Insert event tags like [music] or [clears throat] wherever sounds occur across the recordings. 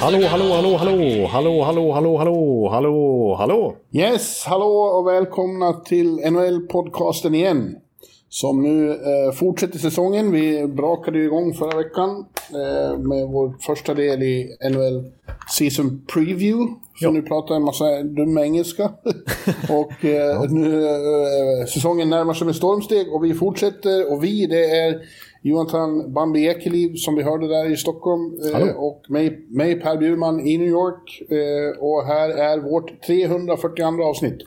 Hallå, hallå, hallå, hallå, hallå, hallå, hallå, hallå, hallå, hallå. Yes, hallå och välkomna till NHL-podcasten igen. Som nu eh, fortsätter säsongen. Vi brakade igång förra veckan eh, med vår första del i NHL Season Preview. Så Ja. nu pratar jag en massa dum engelska. [laughs] och eh, nu eh, säsongen närmar sig med stormsteg och vi fortsätter. Och vi, det är Jonathan Bambi Ekeliv som vi hörde där i Stockholm. Eh, och mig, mig Per Bjurman i New York. Eh, och här är vårt 342 avsnitt.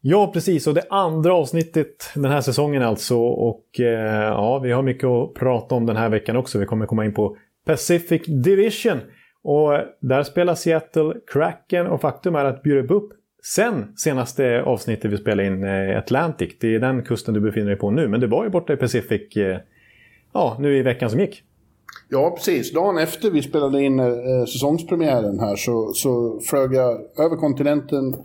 Ja, precis. Och det andra avsnittet den här säsongen alltså. Och eh, ja, vi har mycket att prata om den här veckan också. Vi kommer komma in på Pacific Division. Och där spelar Seattle Kraken och faktum är att Bjurup upp sen senaste avsnittet vi spelade in eh, Atlantic. Det är den kusten du befinner dig på nu. Men det var ju borta i Pacific ja, nu i veckan som gick. Ja, precis. Dagen efter vi spelade in eh, säsongspremiären här så, så flög jag över kontinenten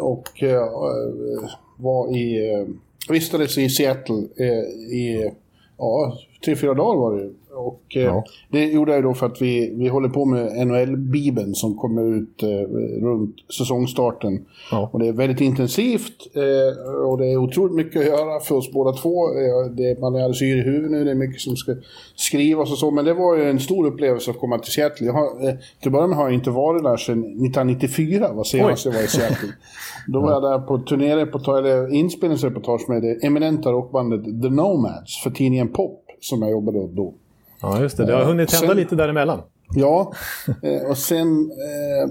och eh, eh var i, eh, vistades i Seattle eh, i ja, tre, fyra dagar var det. Och eh, Ja. det gjorde jag då för att vi, vi håller på med NHL-bibeln som kommer ut eh, runt säsongstarten. Ja. Och det är väldigt intensivt eh, och det är otroligt mycket att göra för oss båda två. Det, man är alldeles yr i huvudet nu, det är mycket som ska skrivas och så. Men det var ju en stor upplevelse att komma till Seattle. Jag har, eh, till att börja med har jag inte varit där sedan 1994, var senast jag var i Seattle. [laughs] Då var jag där på turnéreportage, eller inspelningsreportage med det eminenta rockbandet The Nomads för tidningen Pop som jag jobbade åt då. Ja, just det. Det har hunnit hända Sen- lite däremellan. Ja, eh, och sen... Eh,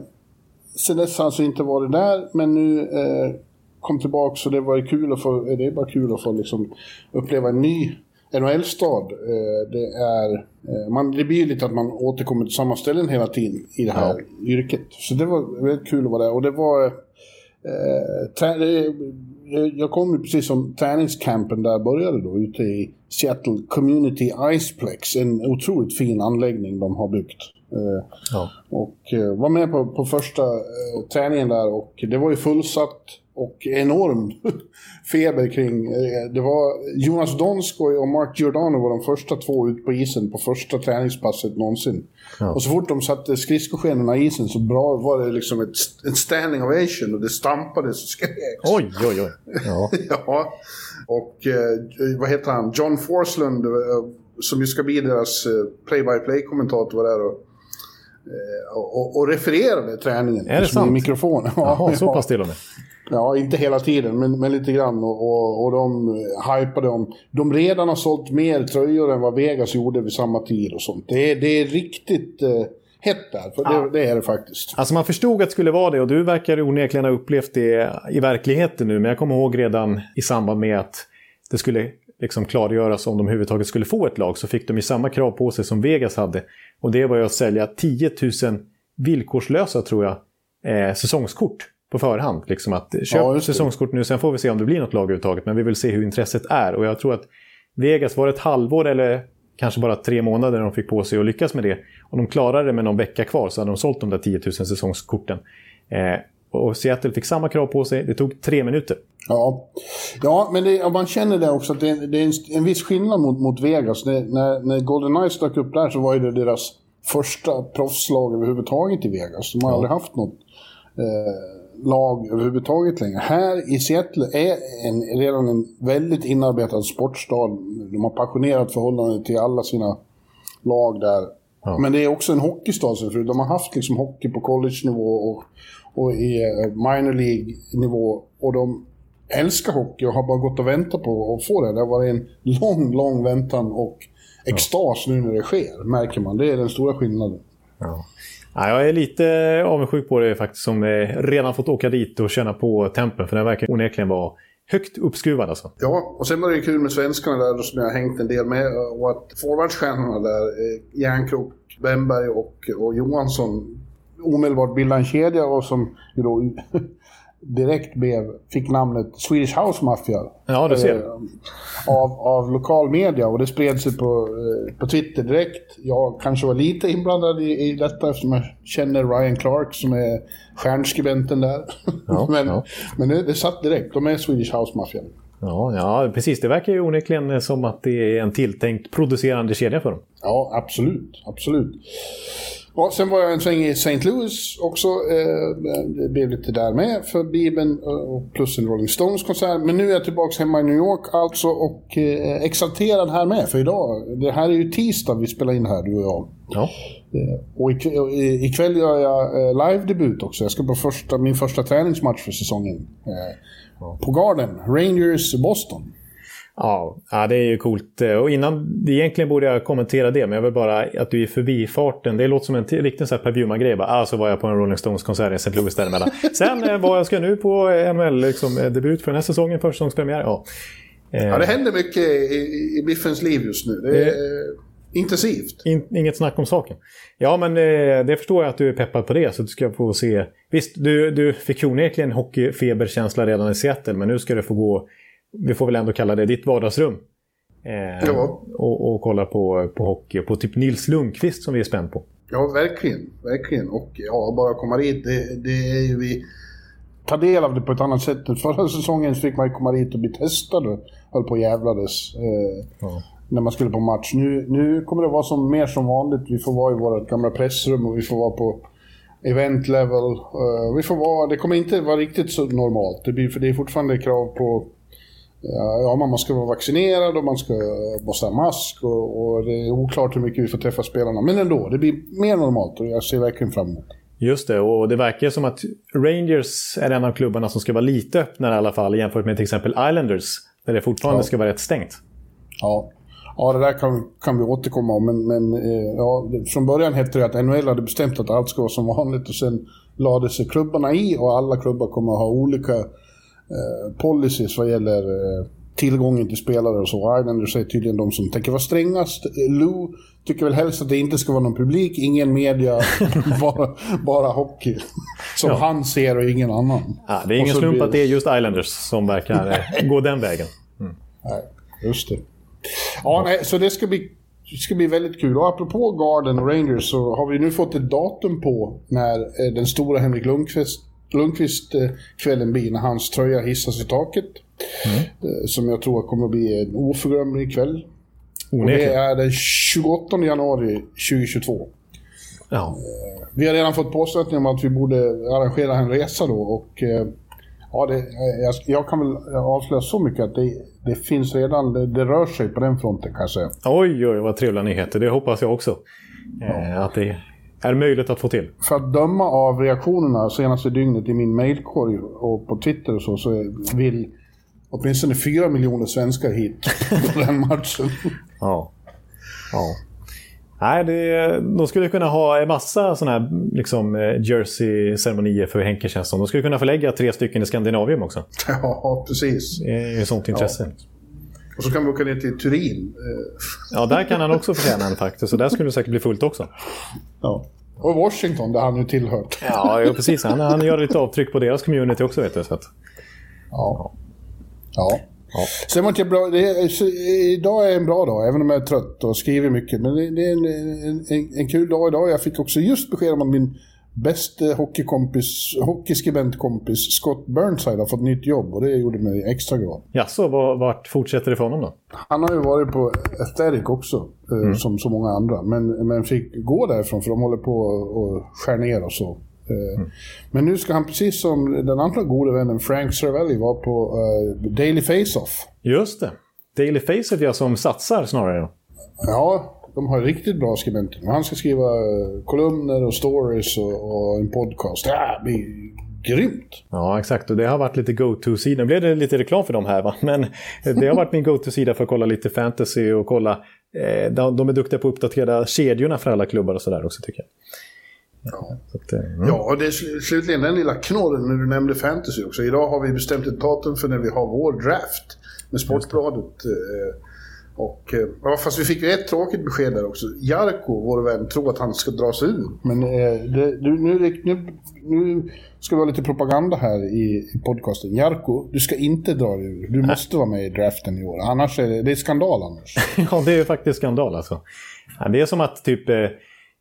sen dess har jag alltså inte varit där, men nu eh, kom tillbaka så det var kul att få... eh, Det är bara kul att få liksom uppleva en ny NHL-stad. Eh, det är... Eh, man, det blir lite att man återkommer till samma ställen hela tiden i det här yrket. Så det var väldigt kul att vara där. Och det var... Eh, jag- kom ju precis som träningscampen där började då, ute i Seattle Community Iceplex. En otroligt fin anläggning de har byggt. Eh, Ja. och eh, var med på, på första träningen där och det var ju fullsatt och enorm feber kring. Eh, det var Jonas Donskoj och Mark Giordano var de första två ut på isen på första träningspasset någonsin. Ja. Och så fort de satte skridskoskenorna i isen så bra var det liksom ett, en standing ovation och det stampades och skreks. Oj, oj, oj. Ja. [laughs] Ja, och eh, vad heter han? John Forslund, eh, som ju ska bli deras play-by-play-kommentator var där och, eh, och, och refererade träningen. Är det liksom i sant? mikrofon. [laughs] Jaha, så ja. pass till och med. Ja, inte hela tiden, men, men lite grann. Och, och, och de hypade om... De redan har sålt mer tröjor än vad Vegas gjorde vid samma tid och sånt. Det är, det är riktigt eh, hett där, för det, det är det faktiskt. Alltså man förstod att det skulle vara det och du verkar onekligen ha upplevt det i verkligheten nu. Men jag kommer ihåg redan i samband med att det skulle liksom klargöras om de överhuvudtaget skulle få ett lag så fick de ju samma krav på sig som Vegas hade. Och det var ju att sälja 10 000 villkorslösa, tror jag, eh, säsongskort på förhand. Liksom att köp Ja, säsongskort nu, sen får vi se om det blir något lag överhuvudtaget. Men vi vill se hur intresset är. Och jag tror att Vegas var ett halvår eller kanske bara tre månader de fick på sig att lyckas med det. Om de klarade det med någon vecka kvar så hade de sålt de där 10 000 säsongskorten. Eh, och Seattle fick samma krav på sig. Det tog tre minuter. Ja, ja men det, man känner det också att det, är- det är en, en viss skillnad mot, mot Vegas. Det, när, när Golden Knights dök upp där så var det deras första proffslag överhuvudtaget i Vegas. De har aldrig haft något eh, lag överhuvudtaget längre. Här i Seattle är en, redan en väldigt inarbetad sportstad. De har passionerat förhållande till alla sina lag där. Ja. Men det är också en hockeystad. för De har haft liksom hockey på college-nivå och, och i eh, minor League-nivå. Och de älskar hockey och har bara gått och väntat på att få det. Det har varit en lång, lång väntan och extas nu när det sker, märker man. Det är den stora skillnaden. Ja. Ja, jag är lite avundsjuk på det faktiskt som eh, redan fått åka dit och känna på tempen. För den verkar onekligen vara högt uppskruvad alltså. Ja, och sen var det ju kul med svenskarna där som jag har hängt en del med. Och att forwardstjärnorna där, eh, Järnkrok, Wennberg och, och Johansson omedelbart bildade en kedja och som ju då direkt blev, fick namnet Swedish House Mafia. Ja, du ser. Eh, av, av lokal media och det spred sig på, eh, på Twitter direkt. Jag kanske var lite inblandad i, i detta eftersom jag känner Ryan Clark som är stjärnskribenten där. Ja, [laughs] men ja. men det, det satt direkt, de är Swedish House Mafia. Ja, ja, precis. Det verkar ju onekligen som att det är en tilltänkt producerande kedja för dem. Ja, absolut. Absolut. Ja, sen var jag en sväng i St. Louis också. Eh, det blev lite där med för Bibeln eh, och plus en Rolling Stones-konsert. Men nu är jag tillbaka hemma i New York alltså och eh, exalterad här med för idag. Det här är ju tisdag vi spelar in här, du och jag. Ja. Och ikväll, gör jag live-debut också. Jag ska på första, min första träningsmatch för säsongen. På Garden, Rangers Boston. Ja, ja, det är ju coolt. Och innan, egentligen borde jag kommentera det, men jag vill bara att du i förbifarten, det låter som en riktig sån här Per Bjurman-grej. bara, Ah, så var jag på en Rolling Stones-konsert i St. Louis däremellan. [laughs] Sen eh, var jag ska nu på NHL, liksom, eh, debut för den här säsongen, försäsongspremiär. Ja. Eh, Ja, det händer mycket i, i, i Biffens liv just nu. Det är eh, intensivt. In, inget snack om saken. Ja, men eh, det förstår jag att du är peppad på det, så du ska få se. Visst, du, du fick onekligen hockeyfeberkänsla redan i Seattle, men nu ska du få gå, vi får väl ändå kalla det ditt vardagsrum. Eh, Ja. och, och kolla på, på hockey, på typ Nils Lundqvist som vi är spänd på. Ja, verkligen. Verkligen. Och ja, bara komma dit, det, det är ju vi... Ta del av det på ett annat sätt. Förra säsongen fick man ju komma dit och bli testad och höll på och jävlades. Eh, Ja. när man skulle på match. Nu, nu kommer det vara som, mer som vanligt. Vi får vara i vårt gamla pressrum och vi får vara på event level. Eh, vi får vara, det kommer inte vara riktigt så normalt. Det, blir, för det är fortfarande krav på Ja, man ska vara vaccinerad och man ska, måste ha mask och, och det är oklart hur mycket vi får träffa spelarna. Men ändå, det blir mer normalt och jag ser verkligen fram emot. Just det, och det verkar som att Rangers är en av klubbarna som ska vara lite öppnare i alla fall jämfört med till exempel Islanders. Där det fortfarande Ja. ska vara rätt stängt. Ja, ja det där kan, kan vi återkomma om. Men, men eh, ja, från början hette det att NHL hade bestämt att allt ska vara som vanligt och sen lade sig klubbarna i och alla klubbar kommer att ha olika eh, policies vad gäller eh, tillgången till spelare och så. Islanders är tydligen de som tänker vara strängast. Eh, Lou tycker väl helst att det inte ska vara någon publik, ingen media, [laughs] bara, bara hockey. [laughs] Som Ja. han ser och ingen annan. Ja, det är ingen slump blir- att det är just Islanders som verkar [laughs] gå den vägen. Nej, just det. Ja, nej, så det ska bli, det ska bli väldigt kul. Och apropå Garden och Rangers så har vi nu fått ett datum på när den stora Henrik Lundqvist, Lundqvist eh, kvällen blir, när hans tröja hissas i taket. Eh, som jag tror kommer att bli en oförglömlig kväll. Och det är den 28 januari 2022. Ja. Vi har redan fått påstötning om att vi borde arrangera en resa då och eh, ja, det, jag, jag kan väl avslöja så mycket att det, det finns redan, det, det rör sig på den fronten kan jag säga. Oj, oj, vad trevliga nyheter. Det hoppas jag också. Eh, att det är möjligt att få till. För att döma av reaktionerna senaste dygnet i min mailkorg och på Twitter och så, så vill åtminstone fyra miljoner svenskar hit [laughs] på den matchen. Ja. ja. Nej, det, de skulle kunna ha en massa sådana här liksom, eh, jersey-ceremonier för Henke känns som. De skulle kunna förlägga tre stycken i Skandinavium också. [laughs] ja, precis. Det är ju sånt intresse. Och så kan vi åka ner till Turin. Eh, Ja, där kan han också förtjäna en faktiskt. Så där skulle det säkert bli fullt också. Ja. Och Washington, där han nu tillhört. Ja, ja precis. Han, han gör lite avtryck på deras community också, vet du. Så att, Ja. Ja. ja. Sen var det bra, det så, idag är en bra dag, även om jag är trött och skriver mycket. Men det, det är en, en, en, en kul dag idag. Jag fick också just besked om att min bästa hockeykompis, hockeyskribentkompis Scott Burnside har fått nytt jobb och det gjorde mig extra glad. Jaså, var- vart fortsätter det för honom då? Han har ju varit på Aesthetic också, eh, som så många andra. Men, men fick gå därifrån för de håller på och, skär ner och så. Eh, Men nu ska han, precis som den andra gode vännen Frank Cervelli, vara på eh, Daily Face-Off. Just det. Daily Facet ja, som satsar snarare. Ja, de har riktigt bra skribenter. Han ska skriva eh, kolumner och stories och, och en podcast. Det blir grymt! Ja, exakt. Och det har varit lite go-to-sida. Nu blev det lite reklam för dem här, va? men det har varit min go-to-sida för att kolla lite fantasy och kolla. Eh, de, de är duktiga på att uppdatera kedjorna för alla klubbar och sådär också, tycker jag. Ja, att, mm. ja och det är sl slutligen den lilla knorren när du nämnde fantasy också. Idag har vi bestämt ett datum för när vi har vår draft med Sportbladet. Eh, och, eh, ja, fast vi fick ju ett tråkigt besked där också. Jarko, vår vän, tror att han ska dra sig ur. Men eh, det, nu, nu, nu, nu ska vi ha lite propaganda här i, i podcasten. Jarko, du ska inte dra dig ur. Du måste vara med i draften i år. Annars är det, det är skandal annars. [laughs] ja, det är faktiskt skandal alltså. Det är som att typ eh,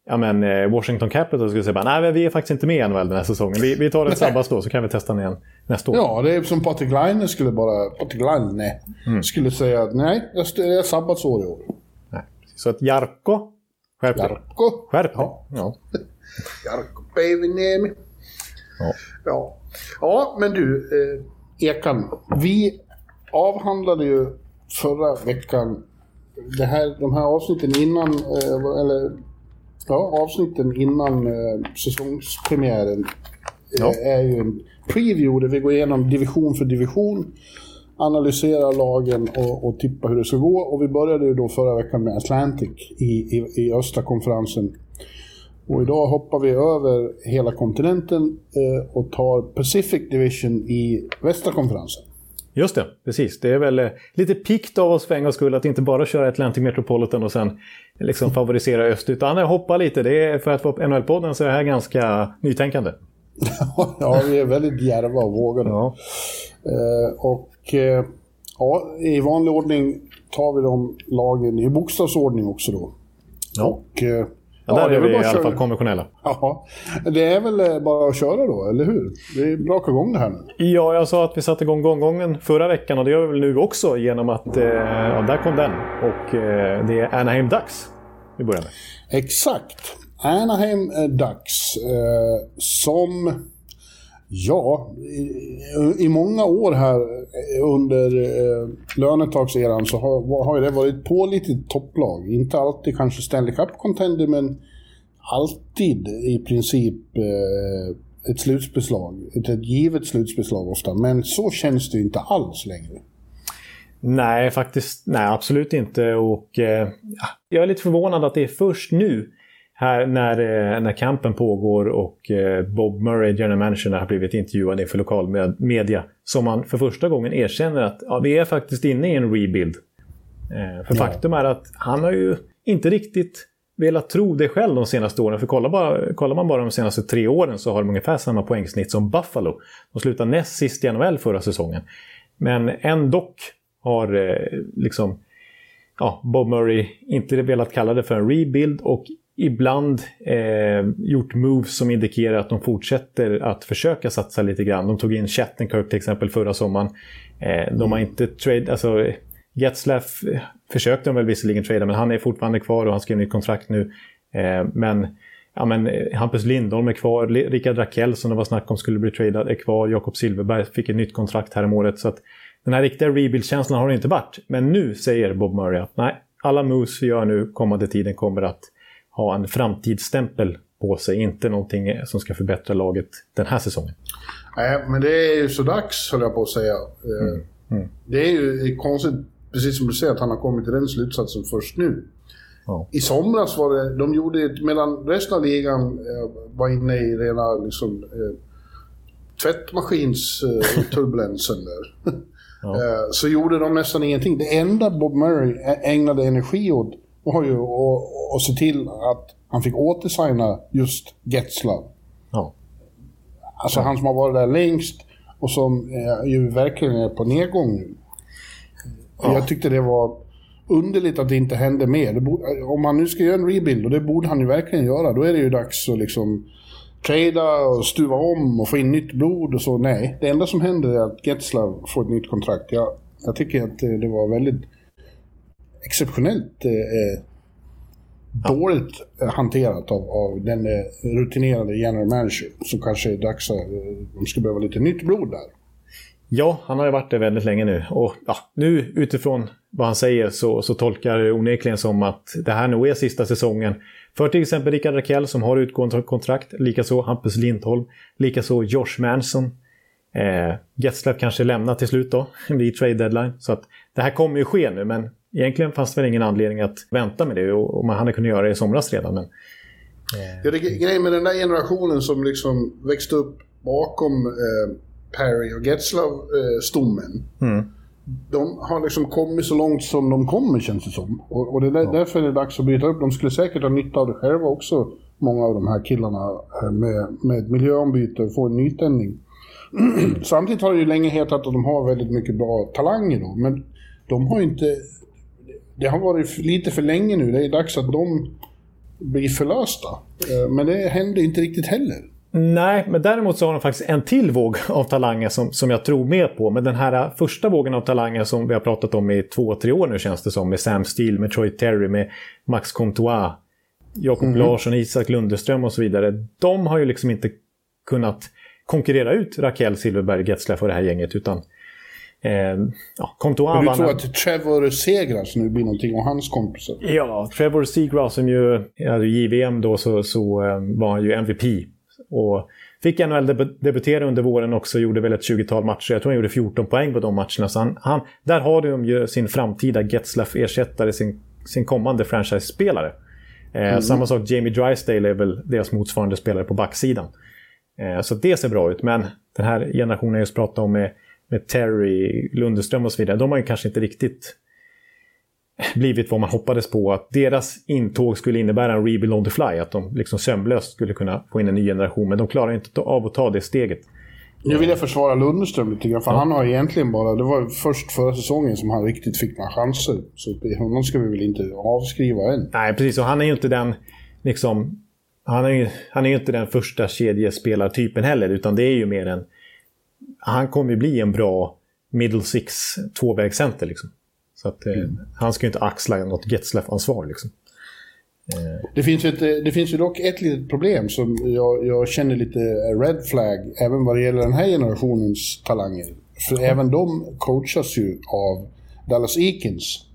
ja, men, eh, Washington Capital skulle säga nej men vi är faktiskt inte med i NHL den här säsongen. Vi, vi tar ett sabbatsår så kan vi testa den igen nästa år. Ja, det är som Patrik Laine skulle bara, Patrik Laine mm. skulle säga att nej, det är sabbatsår i år. Nej. Så att Jarko, skärp dig. Jarko. Skärp ja. ja. [laughs] Jarko Päiväniemi. Ja. ja. Ja, men du, eh, Ekan. Vi avhandlade ju förra veckan det här, de här avsnitten innan, eh, eller Ja, avsnitten innan eh, säsongspremiären ja. eh, är ju en preview där vi går igenom division för division, analyserar lagen och, och tippar hur det ska gå. Och vi började ju då förra veckan med Atlantic i, i, i östra konferensen. Och idag hoppar vi över hela kontinenten eh, och tar Pacific Division i västra konferensen. Just det, precis. Det är väl eh, lite pikt av oss för en gångs skull att inte bara köra Atlantic Metropolitan och sen liksom [laughs] favorisera öst. Utan hoppa lite. Det är, för att vara NHL-podden så är det här ganska nytänkande. [laughs] ja, vi är väldigt djärva och vågade. Ja. Eh, och eh, ja, i vanlig ordning tar vi de lagen i bokstavsordning också då. Ja. Och eh, Ja, där ja, är vi i alla fall konventionella. Ja, det är väl eh, bara att köra då, eller hur? Vi brakar igång det här nu. Ja, jag sa att vi satte igång gången förra veckan och det gör vi väl nu också genom att... Eh, ja, där kom den. Och eh, det är Anaheim Ducks vi börjar med. Exakt. Anaheim Ducks eh, som... Ja, i, i, många år här eh, under eh, lönetagseran så har, har det varit pålitligt topplag. Inte alltid kanske Stanley Cup-contender, men alltid i princip eh, ett slutspelslag. Ett, ett givet slutspelslag ofta. Men så känns det ju inte alls längre. Nej, faktiskt nej, absolut inte. Och eh, Jag är lite förvånad att det är först nu här när, eh, när kampen pågår och eh, Bob Murray, general manager, har blivit intervjuad inför lokal media som man för första gången erkänner att ja, vi är faktiskt inne i en rebuild. Eh, för ja. faktum är att han har ju inte riktigt velat tro det själv de senaste åren. För kollar, bara, kollar man bara de senaste tre åren så har de ungefär samma poängsnitt som Buffalo. De slutade näst sist i NHL förra säsongen. Men ändå har liksom ja, Bob Murray inte velat kalla det för en rebuild och ibland eh, gjort moves som indikerar att de fortsätter att försöka satsa lite grann. De tog in Chattenkirk till exempel förra sommaren. Eh, de har inte trade, alltså Getzlaff försökte de väl visserligen trada men han är fortfarande kvar och han skrev nytt kontrakt nu. Eh, men, ja, men eh, Hampus Lindholm är kvar, Rickard Rakell som det var snack om skulle bli tradad är kvar, Jakob Silverberg fick ett nytt kontrakt här om året. Så att den här riktiga rebuild-känslan har det inte varit. Men nu säger Bob Murray att nej, alla moves vi gör nu kommande tiden kommer att ha en framtidsstämpel på sig. Inte någonting som ska förbättra laget den här säsongen. Nej, men det är ju så dags höll jag på att säga. Eh, mm. Mm. Det är ju konstigt, precis som du säger, att han har kommit till den slutsatsen först nu. Ja. I somras var det, de gjorde, medan resten av ligan eh, var inne i rena liksom, eh, tvättmaskinsturbulensen [laughs] där. Ja. Eh, så gjorde de nästan ingenting. Det enda Bob Murray ägnade energi åt var ju att, att se till att han fick återsigna just Getzlav. Ja. Alltså han som har varit där längst och som ju verkligen är på nedgång nu. Ja. Jag tyckte det var underligt att det inte hände mer. Borde, om man nu ska göra en rebuild, och det borde han ju verkligen göra, då är det ju dags att liksom trada och stuva om och få in nytt blod och så. Nej, det enda som händer är att Getzlav får ett nytt kontrakt. Jag, jag tycker att det var väldigt exceptionellt eh, eh dåligt hanterat av, av den eh, rutinerade general manager. Som kanske är dags att eh, de ska behöva lite nytt blod där. Ja, han har ju varit det väldigt länge nu. Och ja, nu utifrån vad han säger så, så tolkar det onekligen som att det här nog är sista säsongen. För till exempel Rickard Rakell som har utgående kontrakt, likaså Hampus Lindholm, likaså Josh Manson. Eh, Getzlaff kanske lämnar till slut då, [laughs] vid trade deadline. Så att det här kommer ju ske nu, men egentligen fanns det väl ingen anledning att vänta med det och man hade kunnat göra det i somras redan. Men Ja, det är grejen med den där generationen som liksom växte upp bakom eh, Perry och Getzlav-stommen. Eh, mm. De har liksom kommit så långt som de kommer känns det som. Och, och det är där, ja. därför är det dags att bryta upp. De skulle säkert ha nytta av det själva också, många av de här killarna, eh, med, med miljöombyte och få en nytändning. [clears throat] Samtidigt har det ju länge hetat att de har väldigt mycket bra talanger då, men de har inte... Det har varit lite för länge nu. Det är dags att de blir förlösta. Eh, men det händer inte riktigt heller. Nej, men däremot så har de faktiskt en till våg av talanger som, som jag tror mer på. Men den här första vågen av talanger som vi har pratat om i två, tre år nu känns det som. Med Sam Steele, med Troy Terry, med Max Comtois, Jakob mm. Larsson, Isak Lundeström och så vidare. De har ju liksom inte kunnat konkurrera ut Raquel Silverberg, Getzlaff och det här gänget. Utan eh, ja, Comtois Men du tror att Trevor Segras nu blir någonting och hans kompisar? Ja, Trevor Segras som ju, i JVM då så, så eh, var han ju MVP och fick NHL-debutera under våren också, gjorde väl ett 20-tal matcher. Jag tror han gjorde 14 poäng på de matcherna. Så han, han där har de ju sin framtida Getzlaff-ersättare, sin, sin kommande franchise-spelare. Eh, mm. Samma sak, Jamie Drysdale är väl deras motsvarande spelare på backsidan. Eh, så det ser bra ut, men den här generationen jag just pratade om med, med Terry, Lundeström och så vidare, de har ju kanske inte riktigt blivit vad man hoppades på. Att deras intåg skulle innebära en rebuild on the fly. Att de liksom sömlöst skulle kunna få in en ny generation. Men de klarar inte av att ta det steget. Nu vill jag försvara Lundström lite grann, för ja. han har egentligen bara... Det var först förra säsongen som han riktigt fick några chanser. Så honom ska vi väl inte avskriva än. Nej, precis. Och han är ju inte den... Liksom, han är ju han är inte den första kedjespelartypen heller, utan det är ju mer en... Han kommer ju bli en bra middle six tvåvägscenter liksom. Så att eh, mm. han ska ju inte axla något Getzlaff-ansvar liksom. Eh. Det finns, ett, det finns ju dock ett litet problem som jag, jag känner lite red flag även vad det gäller den här generationens talanger. För mm. även de coachas ju av Dallas Eakins.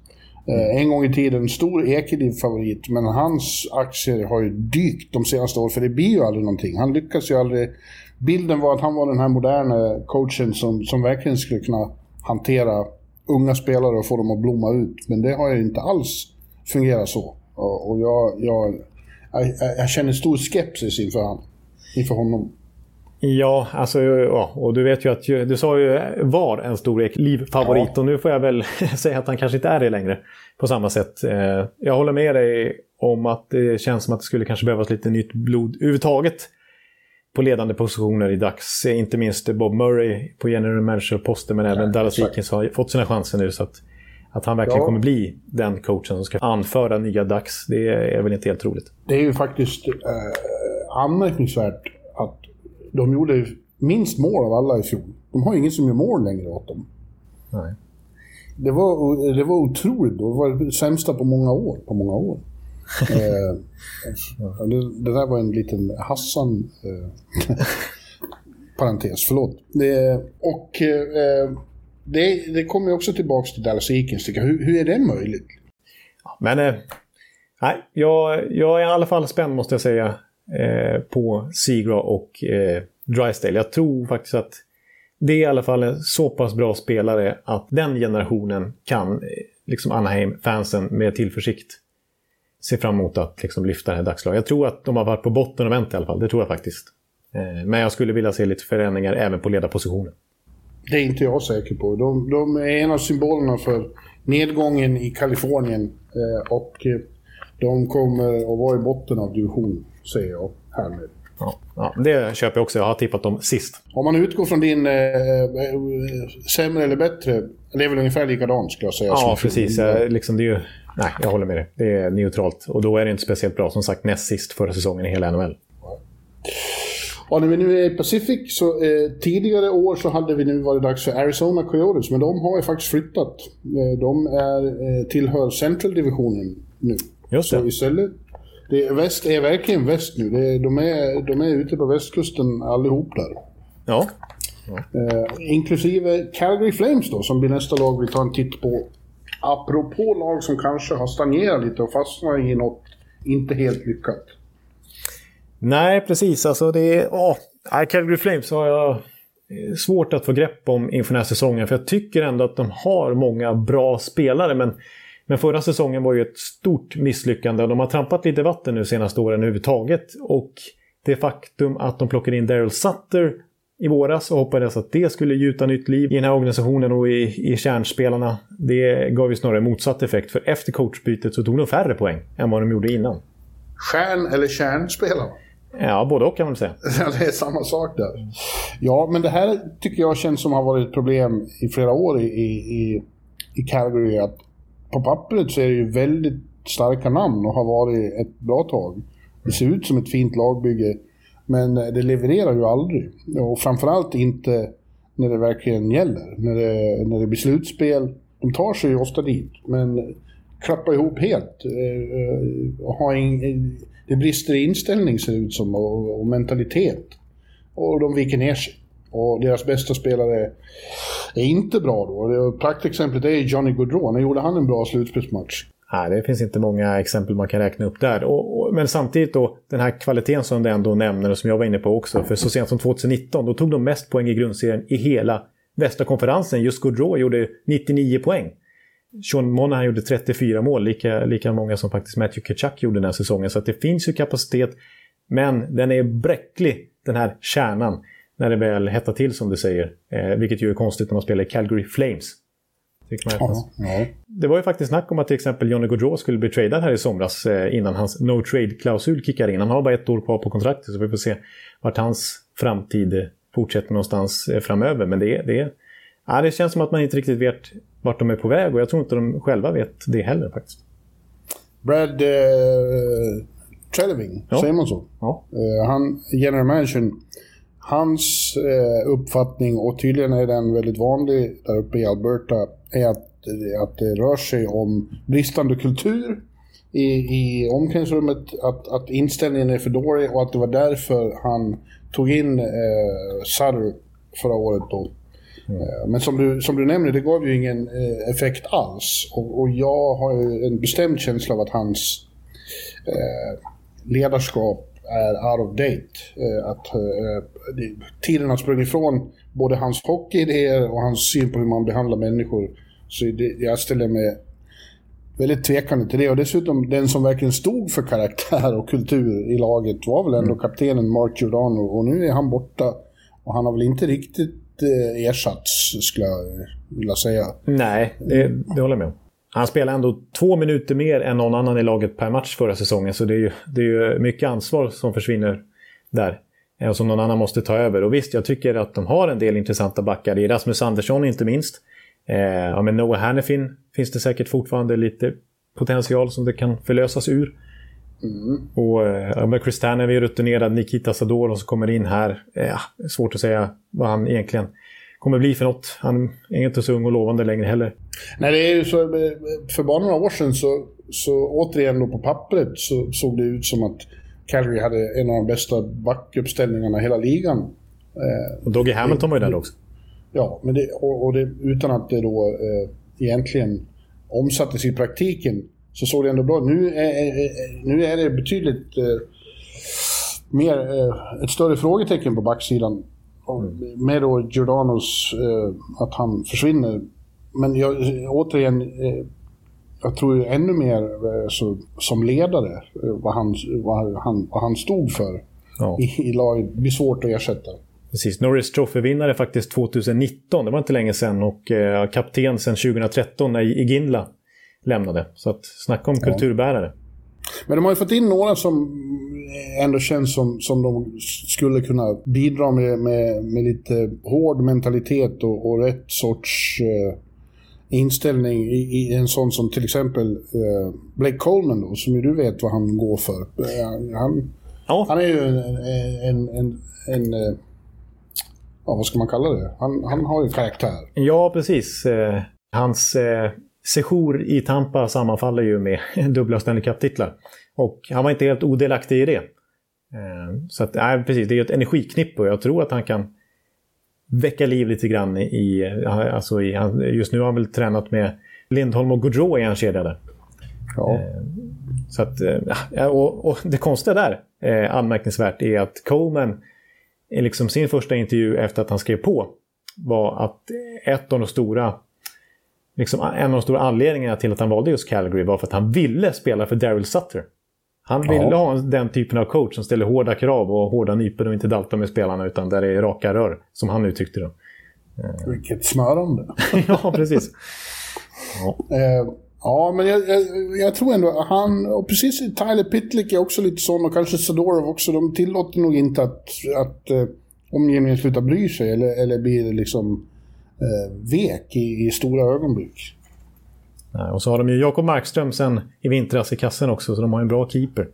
Mm. en gång i tiden en stor Ekeliv-favorit, men hans aktier har ju dykt de senaste åren, för det blir ju aldrig någonting. Han lyckas ju aldrig... Bilden var att han var den här moderna coachen som, som verkligen skulle kunna hantera unga spelare och få dem att blomma ut. Men det har ju inte alls fungerat så. Och jag, jag, jag, jag känner stor skepsis inför, han, inför honom. Ja, alltså, ja, och du vet ju att du sa ju var en stor livfavorit ja. och nu får jag väl [laughs] säga att han kanske inte är det längre på samma sätt. Eh, jag håller med dig om att det känns som att det skulle kanske behövas lite nytt blod överhuvudtaget på ledande positioner i dags. Inte minst Bob Murray på general manager-posten men även ja, Dallas Eakins har fått sina chanser nu. Så att, att han verkligen ja. kommer bli den coachen som ska anföra nya dags, det är väl inte helt troligt. Det är ju faktiskt eh, anmärkningsvärt att de gjorde minst mål av alla i fjol. De har ingen som gör mål längre åt dem. Nej. Det var, det var otroligt. Det var det sämsta på många år. På många år eh, det, det, där var en liten Hassan... Eh, [laughs] parentes, förlåt. Det, och eh, det, det kommer också tillbaka till Dallas Eakins. Hur, hur är det möjligt? Men eh, nej, jag, jag är i alla fall spänd måste jag säga eh, på Sigra och eh, Drysdale. Jag tror faktiskt att det är i alla fall en så pass bra spelare att den generationen kan eh, liksom Anaheim-fansen med tillförsikt ser fram emot att liksom lyfta det här dagslaget. Jag tror att de har varit på botten och vänt i alla fall. Det tror jag faktiskt. Eh, men jag skulle vilja se lite förändringar även på ledarpositionen. Det är inte jag säker på. De, de är en av symbolerna för nedgången i Kalifornien. Eh, och eh, de kommer att vara i botten av division, säger jag härmed. Ja, ja, det köper jag också. Jag har tippat dem sist. Om man utgår från din eh, sämre eller bättre, det är väl ungefär likadant skulle jag säga. Ja, precis. Jag, liksom, det är ju Nej, jag håller med dig. Det är neutralt. Och då är det inte speciellt bra. Som sagt, näst sist förra säsongen i hela NHL. Ja, när vi nu är i Pacific så eh, tidigare år så hade vi nu varit dags för Arizona Coyotes, men de har ju faktiskt flyttat. Eh, de är, eh, tillhör Central-divisionen nu. Just det. Så istället, det, väst är verkligen väst nu. Det, de, är, de är ute på västkusten allihop där. Ja. ja. Eh, inklusive Calgary Flames då, som blir nästa lag vi tar en titt på apropå lag som kanske har stagnerat lite och fastnat i något inte helt lyckat. Nej, precis. Alltså det är... Åh, Calgary Flames har jag eh, svårt att få grepp om inför den här säsongen. För jag tycker ändå att de har många bra spelare. Men Men förra säsongen var ju ett stort misslyckande och de har trampat lite vatten nu senaste åren överhuvudtaget. Och det faktum att de plockade in Daryl Sutter i våras och hoppades att det skulle gjuta nytt liv i den här organisationen och i, i kärnspelarna. Det gav ju snarare motsatt effekt för efter coachbytet så tog de färre poäng än vad de gjorde innan. Stjärn eller kärnspelarna? Ja, både och kan man säga. [laughs] det är samma sak där. Ja, men det här tycker jag känns som har varit ett problem i flera år i, i, i Calgary. Att på pappret så är det ju väldigt starka namn och har varit ett bra tag. Det ser ut som ett fint lagbygge. Men eh, det levererar ju aldrig. Och framförallt inte när det verkligen gäller. När det, när det blir slutspel. De tar sig ju ofta dit, men klappar ihop helt. Eh, eh, och har in, det brister i inställning ser det ut som och, och mentalitet. Och de viker ner sig. Och deras bästa spelare är inte bra då. Praktexemplet är Johnny Gaudreau. När gjorde han en bra slutspelsmatch? Nej, det finns inte många exempel man kan räkna upp där. Och, och, men samtidigt då, den här kvaliteten som du ändå nämner och som jag var inne på också. För så sent som 2019, då tog de mest poäng i grundserien i hela västra konferensen. Just Gaudreau gjorde 99 poäng. Sean Monahan gjorde 34 mål, lika, lika många som faktiskt Matthew Kachuk gjorde den här säsongen. Så det finns ju kapacitet. Men den är bräcklig, den här kärnan, när det väl hettar till som du säger. Eh, vilket ju är konstigt när man spelar i Calgary Flames. Ja, ja. Det var ju faktiskt snack om att till exempel Johnny Gaudreau skulle bli tradad här i somras eh, innan hans no trade-klausul kickar in. Han har bara ett år kvar på kontraktet så vi får se vart hans framtid fortsätter någonstans eh, framöver. Men det, det, ja, det känns som att man inte riktigt vet vart de är på väg och jag tror inte de själva vet det heller faktiskt. Brad eh, Treleving, ja. säger man så? Ja. Eh, han, general managern, hans eh, uppfattning, och tydligen är den väldigt vanlig där uppe i Alberta, är att, att det rör sig om bristande kultur i, i omklädningsrummet, att, att inställningen är för dålig och att det var därför han tog in eh, Sutter förra året. Då. Mm. Eh, men som du, som du nämner, det gav ju ingen eh, effekt alls. Och, och, jag har en bestämd känsla av att hans eh, ledarskap är out of date. Eh, att eh, tiden har sprungit ifrån både hans hockeyidéer och hans syn på hur man behandlar människor. Så det, jag ställer mig väldigt tvekande till det. Och dessutom, den som verkligen stod för karaktär och kultur i laget var väl ändå mm. kaptenen Mark Giordano. Och nu är han borta. Och han har väl inte riktigt eh, ersatts, skulle jag vilja säga. Nej, det, det håller jag med om. Han spelade ändå två minuter mer än någon annan i laget per match förra säsongen. Så det är ju, det är ju mycket ansvar som försvinner där. Eh, och som någon annan måste ta över. Och visst, jag tycker att de har en del intressanta backar. I Rasmus Andersson inte minst. Eh, ja, men Noah Hannifin finns det säkert fortfarande lite potential som det kan förlösas ur. Mm. Och eh, med Chris Tanner är rutinerad, Nikita Sador som kommer in här. Eh, svårt att säga vad han egentligen kommer bli för något. Han är inte så ung och lovande längre heller. Nej, det är ju så. För bara några år sedan så, så återigen då på pappret så såg det ut som att Calgary hade en av de bästa backuppställningarna i hela ligan. Och Doggy Hamilton var ju där också. Ja, men det, och, och det, utan att det då eh, egentligen omsattes i praktiken så såg det ändå bra Nu är, nu är det betydligt eh, mer, eh, ett större frågetecken på backsidan. Mm. Med då Giordanos, eh, att han försvinner. Men jag, återigen, eh, jag tror ju ännu mer eh, så, som ledare eh, vad han, vad, han, vad han stod för ja. i, i laget. Blir svårt att ersätta. Precis, Norris Trophy-vinnare faktiskt 2019, det var inte länge sedan. Och eh, kapten sedan 2013 när Iginla lämnade. Så att snacka om ja. kulturbärare. Men de har ju fått in några som ändå känns som, som de skulle kunna bidra med, med, med lite hård mentalitet och, och rätt sorts eh, inställning i, i, en sån som till exempel eh, Blake Coleman då, som ju du vet vad han går för. Eh, han, ja. han är ju en, en, en, en eh, ja, vad ska man kalla det? Han, han har ju karaktär. Ja, precis. Eh, hans eh, sejour i Tampa sammanfaller ju med [laughs] dubbla Stanley Cup-titlar. Och han var inte helt odelaktig i det. Eh, så att, nej, precis, det är ett energiknippe och jag tror att han kan väcka liv lite grann i... Alltså i just nu har han väl tränat med Lindholm och Gaudreau i en kedja där. Ja. Eh, så att, och, och det konstiga där, anmärkningsvärt, är att Coleman liksom sin första intervju efter att han skrev på var att ett av de stora liksom, en av de stora anledningarna till att han valde just Calgary var för att han ville spela för Daryl Sutter. Han ville ja. ha den typen av coach som ställer hårda krav och hårda nypor och inte daltar med spelarna utan där det är raka rör, som han uttryckte det. Vilket smörande. [laughs] ja, precis. Ja. [laughs] Eh, ja, men jag, jag, jag, tror ändå han, och precis Tyler Pitlick är också lite sån och kanske Sadorov också, de tillåter nog inte att, att eh, omgivningen slutar bry sig eller, eller blir liksom eh, vek i, i stora ögonblick. Nej, och så har de ju Jakob Markström sen i vintras i kassen också, så de har en bra keeper.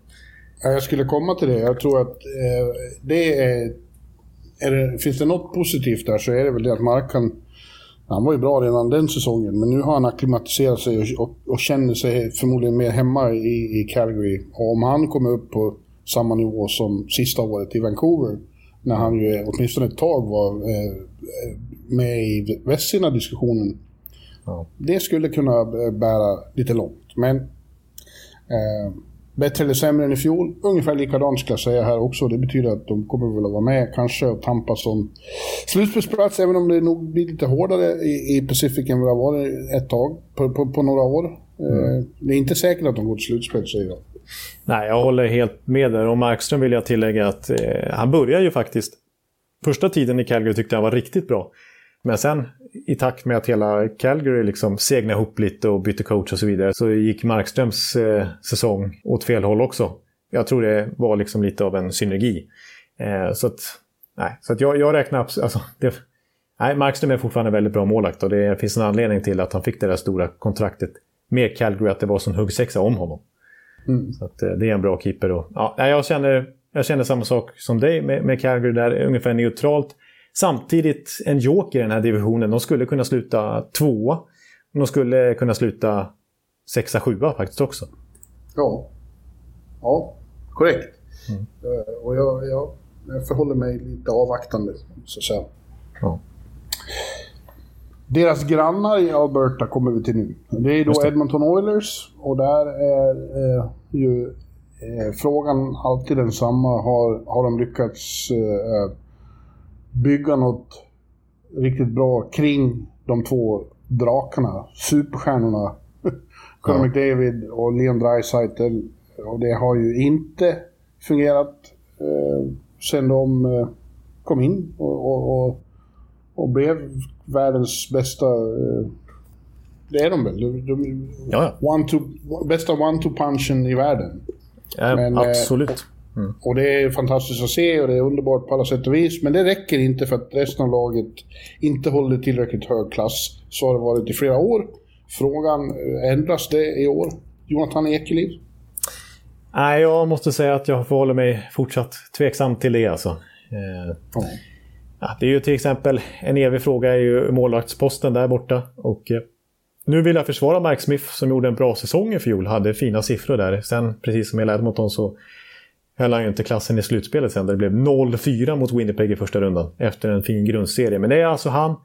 Ja, jag skulle komma till det. Jag tror att eh, det är, är det, Finns det något positivt där så är det väl det att Markan... Han var ju bra redan den säsongen, men nu har han akklimatiserat sig och, och, och känner sig förmodligen mer hemma i, i Calgary. Och om han kommer upp på samma nivå som sista året i Vancouver, när han ju åtminstone ett tag var eh, med i Vestsina-diskussionen. Ja. Det skulle kunna bära lite långt. Men eh, bättre eller sämre än i fjol? Ungefär likadant ska jag säga här också. Det betyder att de kommer väl att vara med kanske och tampas om slutspelsplats, även om det nog blir lite hårdare i, i Pacific än vad det har varit ett tag, på, på, på några år. Eh, mm. det är inte säkert att de går till slutspel, säger jag. Nej, jag håller helt med där. Och Markström vill jag tillägga att eh, han börjar ju faktiskt... Första tiden i Calgary tyckte jag var riktigt bra. Men sen i takt med att hela Calgary liksom segnade ihop lite och bytte coach och så vidare så gick Markströms eh, säsong åt fel håll också. Jag tror det var liksom lite av en synergi. Eh, så att, nej, så att jag, jag räknar alltså, det, nej, Markström är fortfarande väldigt bra målakt och det finns en anledning till att han fick det där stora kontraktet med Calgary, att det var sån huggsexa om honom. Mm. Så att, eh, det är en bra keeper. Och, ja, jag, känner, jag känner samma sak som dig med, med Calgary där, ungefär neutralt. Samtidigt en joker i den här divisionen. De skulle kunna sluta tvåa. De skulle kunna sluta sexa, sjua faktiskt också. Ja, ja korrekt. Mm. Uh, och jag, jag, jag förhåller mig lite avvaktande, så att säga. Ja. Deras grannar i Alberta kommer vi till nu. Det är då Edmonton Oilers och där är eh, ju eh, frågan alltid densamma. Har, har de lyckats eh, bygga något riktigt bra kring de två drakarna, superstjärnorna. [laughs] Conor ja. McDavid och Leon Draisaitl. Och det har ju inte fungerat eh, sen de eh, kom in och, och, och, och, blev världens bästa... Eh, det är de väl? De, de, ja. one to, bästa one-two-punchen i världen. Ja, Men, eh, absolut. Mm. Och det är fantastiskt att se och det är underbart på alla sätt och vis. Men det räcker inte för att resten av laget inte håller tillräckligt hög klass. Så har det varit i flera år. Frågan, eh, ändras det i år? Jonathan Ekeliv? Nej, jag måste säga att jag förhåller mig fortsatt tveksam till det alltså. Mm. ja, det är ju till exempel en evig fråga är ju målvaktsposten där borta. Och eh, nu vill jag försvara Mike Smith som gjorde en bra säsong i fjol. Hade fina siffror där. Sen, precis som i Edmonton, så höll han ju inte klassen i slutspelet sen. Där det blev 0-4 mot Winnipeg i första rundan efter en fin grundserie. Men det är alltså han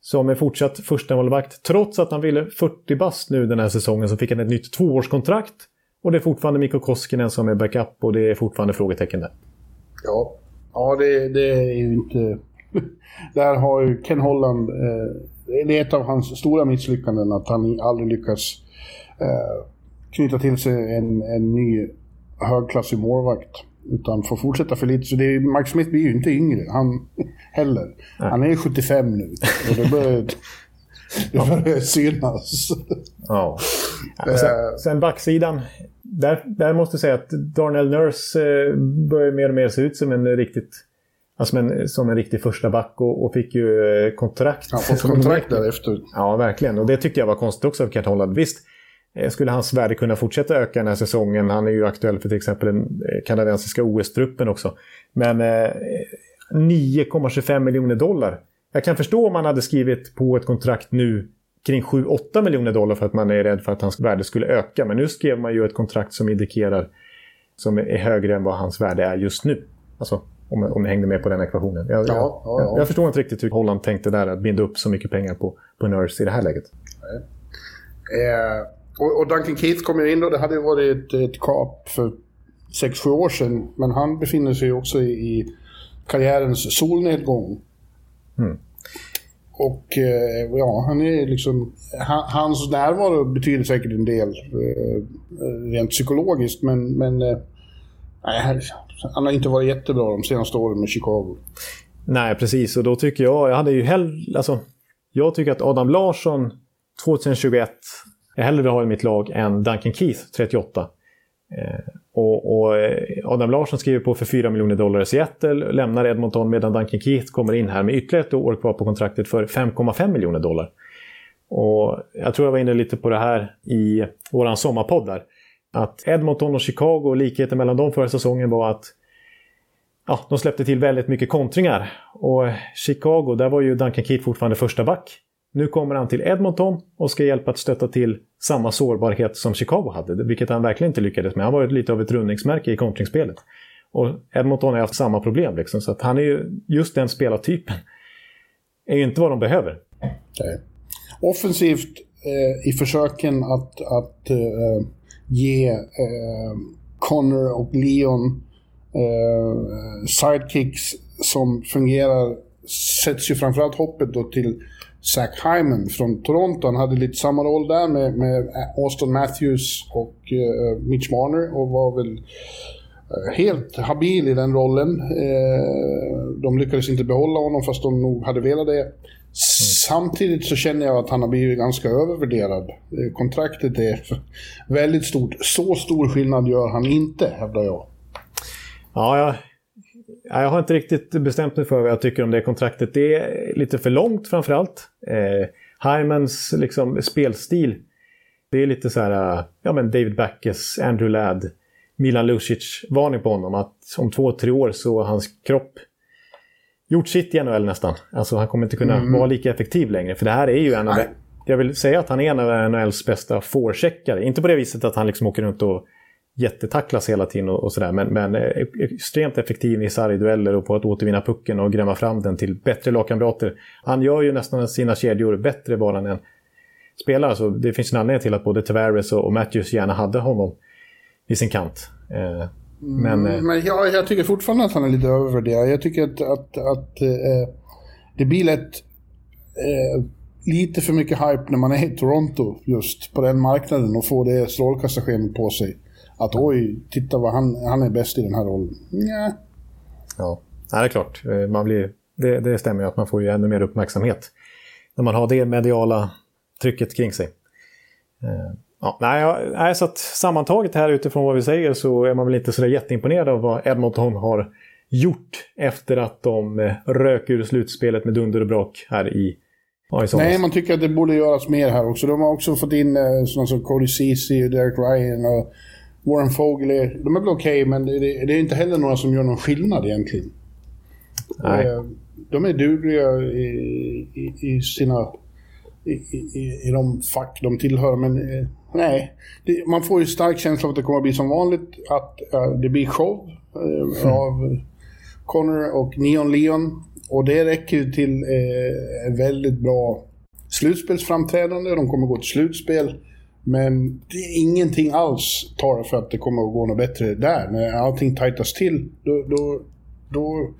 som är fortsatt första målvakt Trots att han ville 40 bast nu den här säsongen så fick han ett nytt tvåårskontrakt. Och det är fortfarande Mikko Koskinen som är backup och det är fortfarande frågetecken där. Ja, ja det, det är ju inte... [laughs] där har ju Ken Holland... Eh, det är ett av hans stora misslyckanden att han aldrig lyckas eh, knyta till sig en, en ny högklassig målvakt. Utan får fortsätta för lite. Så det är, Mark Smith blir ju inte yngre, han [laughs] heller. Nej. Han är 75 nu. Och det börjar, det [laughs] börjar synas. Ja. Sen, sen backsidan. Där, där måste jag säga att Darnell Nurse eh, börjar mer och mer se ut som en riktigt Alltså en, som en riktig första back och, och fick ju eh, kontrakt. Han fått kontrakt därefter. Ja, verkligen. Och det tyckte jag var konstigt också av Kent Holland. Visst, Eh, skulle hans värde kunna fortsätta öka den här säsongen? Han är ju aktuell för till exempel den eh, kanadensiska OS-truppen också. Men eh, 9,25 miljoner dollar. Jag kan förstå om man hade skrivit på ett kontrakt nu kring 7-8 miljoner dollar för att man är rädd för att hans värde skulle öka. Men nu skrev man ju ett kontrakt som indikerar som är högre än vad hans värde är just nu. Alltså om, om ni hängde med på den ekvationen. Jag, ja, ja, ja. jag, jag förstår inte riktigt hur Holland tänkte där att binda upp så mycket pengar på, på Nurse i det här läget. Eh, och, och Duncan Keith kom ju in och det hade ju varit ett, ett kap för 6-7 år sedan. Men han befinner sig också i, i karriärens solnedgång. Mm. och eh, ja, han är liksom... hans närvaro betyder säkert en del eh, rent psykologiskt, men... men eh, nej, han har inte varit jättebra de senaste åren med Chicago. Nej, precis. Och då tycker jag... Jag hade ju hellre... Alltså, jag tycker att Adam Larsson 2021 jag hellre ha i mitt lag än Duncan Keith 38. Eh, och, och, eh, Adam Larsson skriver på för 4 miljoner dollar i Seattle, lämnar Edmonton medan Duncan Keith kommer in här med ytterligare ett år kvar på kontraktet för 5,5 miljoner dollar. Och jag tror jag var inne lite på det här i våran sommarpodd där. Att Edmonton och Chicago, likheten mellan dem förra säsongen var att ja, de släppte till väldigt mycket kontringar. Och Chicago, där var ju Duncan Keith fortfarande första back. Nu kommer han till Edmonton och ska hjälpa att stötta till samma sårbarhet som Chicago hade, vilket han verkligen inte lyckades med. Han var lite av ett rundningsmärke i kontringsspelet. Och Edmonton har haft samma problem, liksom, så att han är ju just den spelartypen. är ju inte vad de behöver. Okay. Offensivt eh, i försöken att, att eh, ge eh, Connor och Leon eh, sidekicks som fungerar sätts ju framförallt hoppet då till Zach Hyman från Toronto. Han hade lite samma roll där med, med Austin Matthews och uh, Mitch Marner och var väl eh, helt habil i den rollen. Uh, de lyckades inte behålla honom fast de nog hade velat det. Mm. Samtidigt så känner jag att han har blivit ganska övervärderad. Kontraktet är väldigt stort. Så stor skillnad gör han inte, hävdar jag. Ja, jag har inte riktigt bestämt mig för vad jag tycker om det kontraktet. Det är lite för långt framförallt. Eh, Hymans liksom, spelstil, det är lite så här, ja men David Backes, Andrew Ladd, Milan Lucic-varning på honom. Att om två, tre år så har hans kropp gjort sitt i NHL nästan. Alltså han kommer inte kunna mm. vara lika effektiv längre. För det här är ju en av... Jag vill säga att han är en av NHLs bästa forecheckare. Inte på det viset att han liksom åker runt och jättetacklas hela tiden och, och sådär. Men, men eh, extremt effektiv i sargdueller och på att återvinna pucken och grämma fram den till bättre lagkamrater. Han gör ju nästan sina kedjor bättre bara än en spelare. Så det finns en anledning till att både Tavares och, Matthews gärna hade honom i sin kant. Eh, men, mm, men ja, jag tycker fortfarande att han är lite övervärderad. Jag tycker att, att, att eh, det blir lätt eh, lite för mycket hype när man är i Toronto just på den marknaden och får det strålkastarskenet på sig att oj, titta vad han, han är bäst i den här rollen. Nja. Ja, det är klart. Eh, man blir, det, det stämmer ju att man får ju ännu mer uppmärksamhet när man har det mediala trycket kring sig. Eh, ja, nej, nej, så att sammantaget här utifrån vad vi säger så är man väl inte så jätteimponerad av vad Edmonton har gjort efter att de eh, rök ur slutspelet med dunder och brak här i Ja, Nej, man tycker att det borde göras mer här också. De har också fått in sådana som Cody Ceesay och Derek Ryan och Warren Fogel är, de är väl okej, okay, men det, det, är inte heller några som gör någon skillnad egentligen. Nej. Eh, de är dugliga i, i, i sina... I, i, I de fack de tillhör, men eh, nej. Det, man får ju stark känsla av att det kommer att bli som vanligt, att uh, det blir show uh, mm. av Connor och Neon Leon. Och det räcker ju till uh, väldigt bra slutspelsframträdande. De kommer gå till slutspel. Men det är ingenting alls talar för att det kommer att gå något bättre där. När allting tajtas till, då, då, då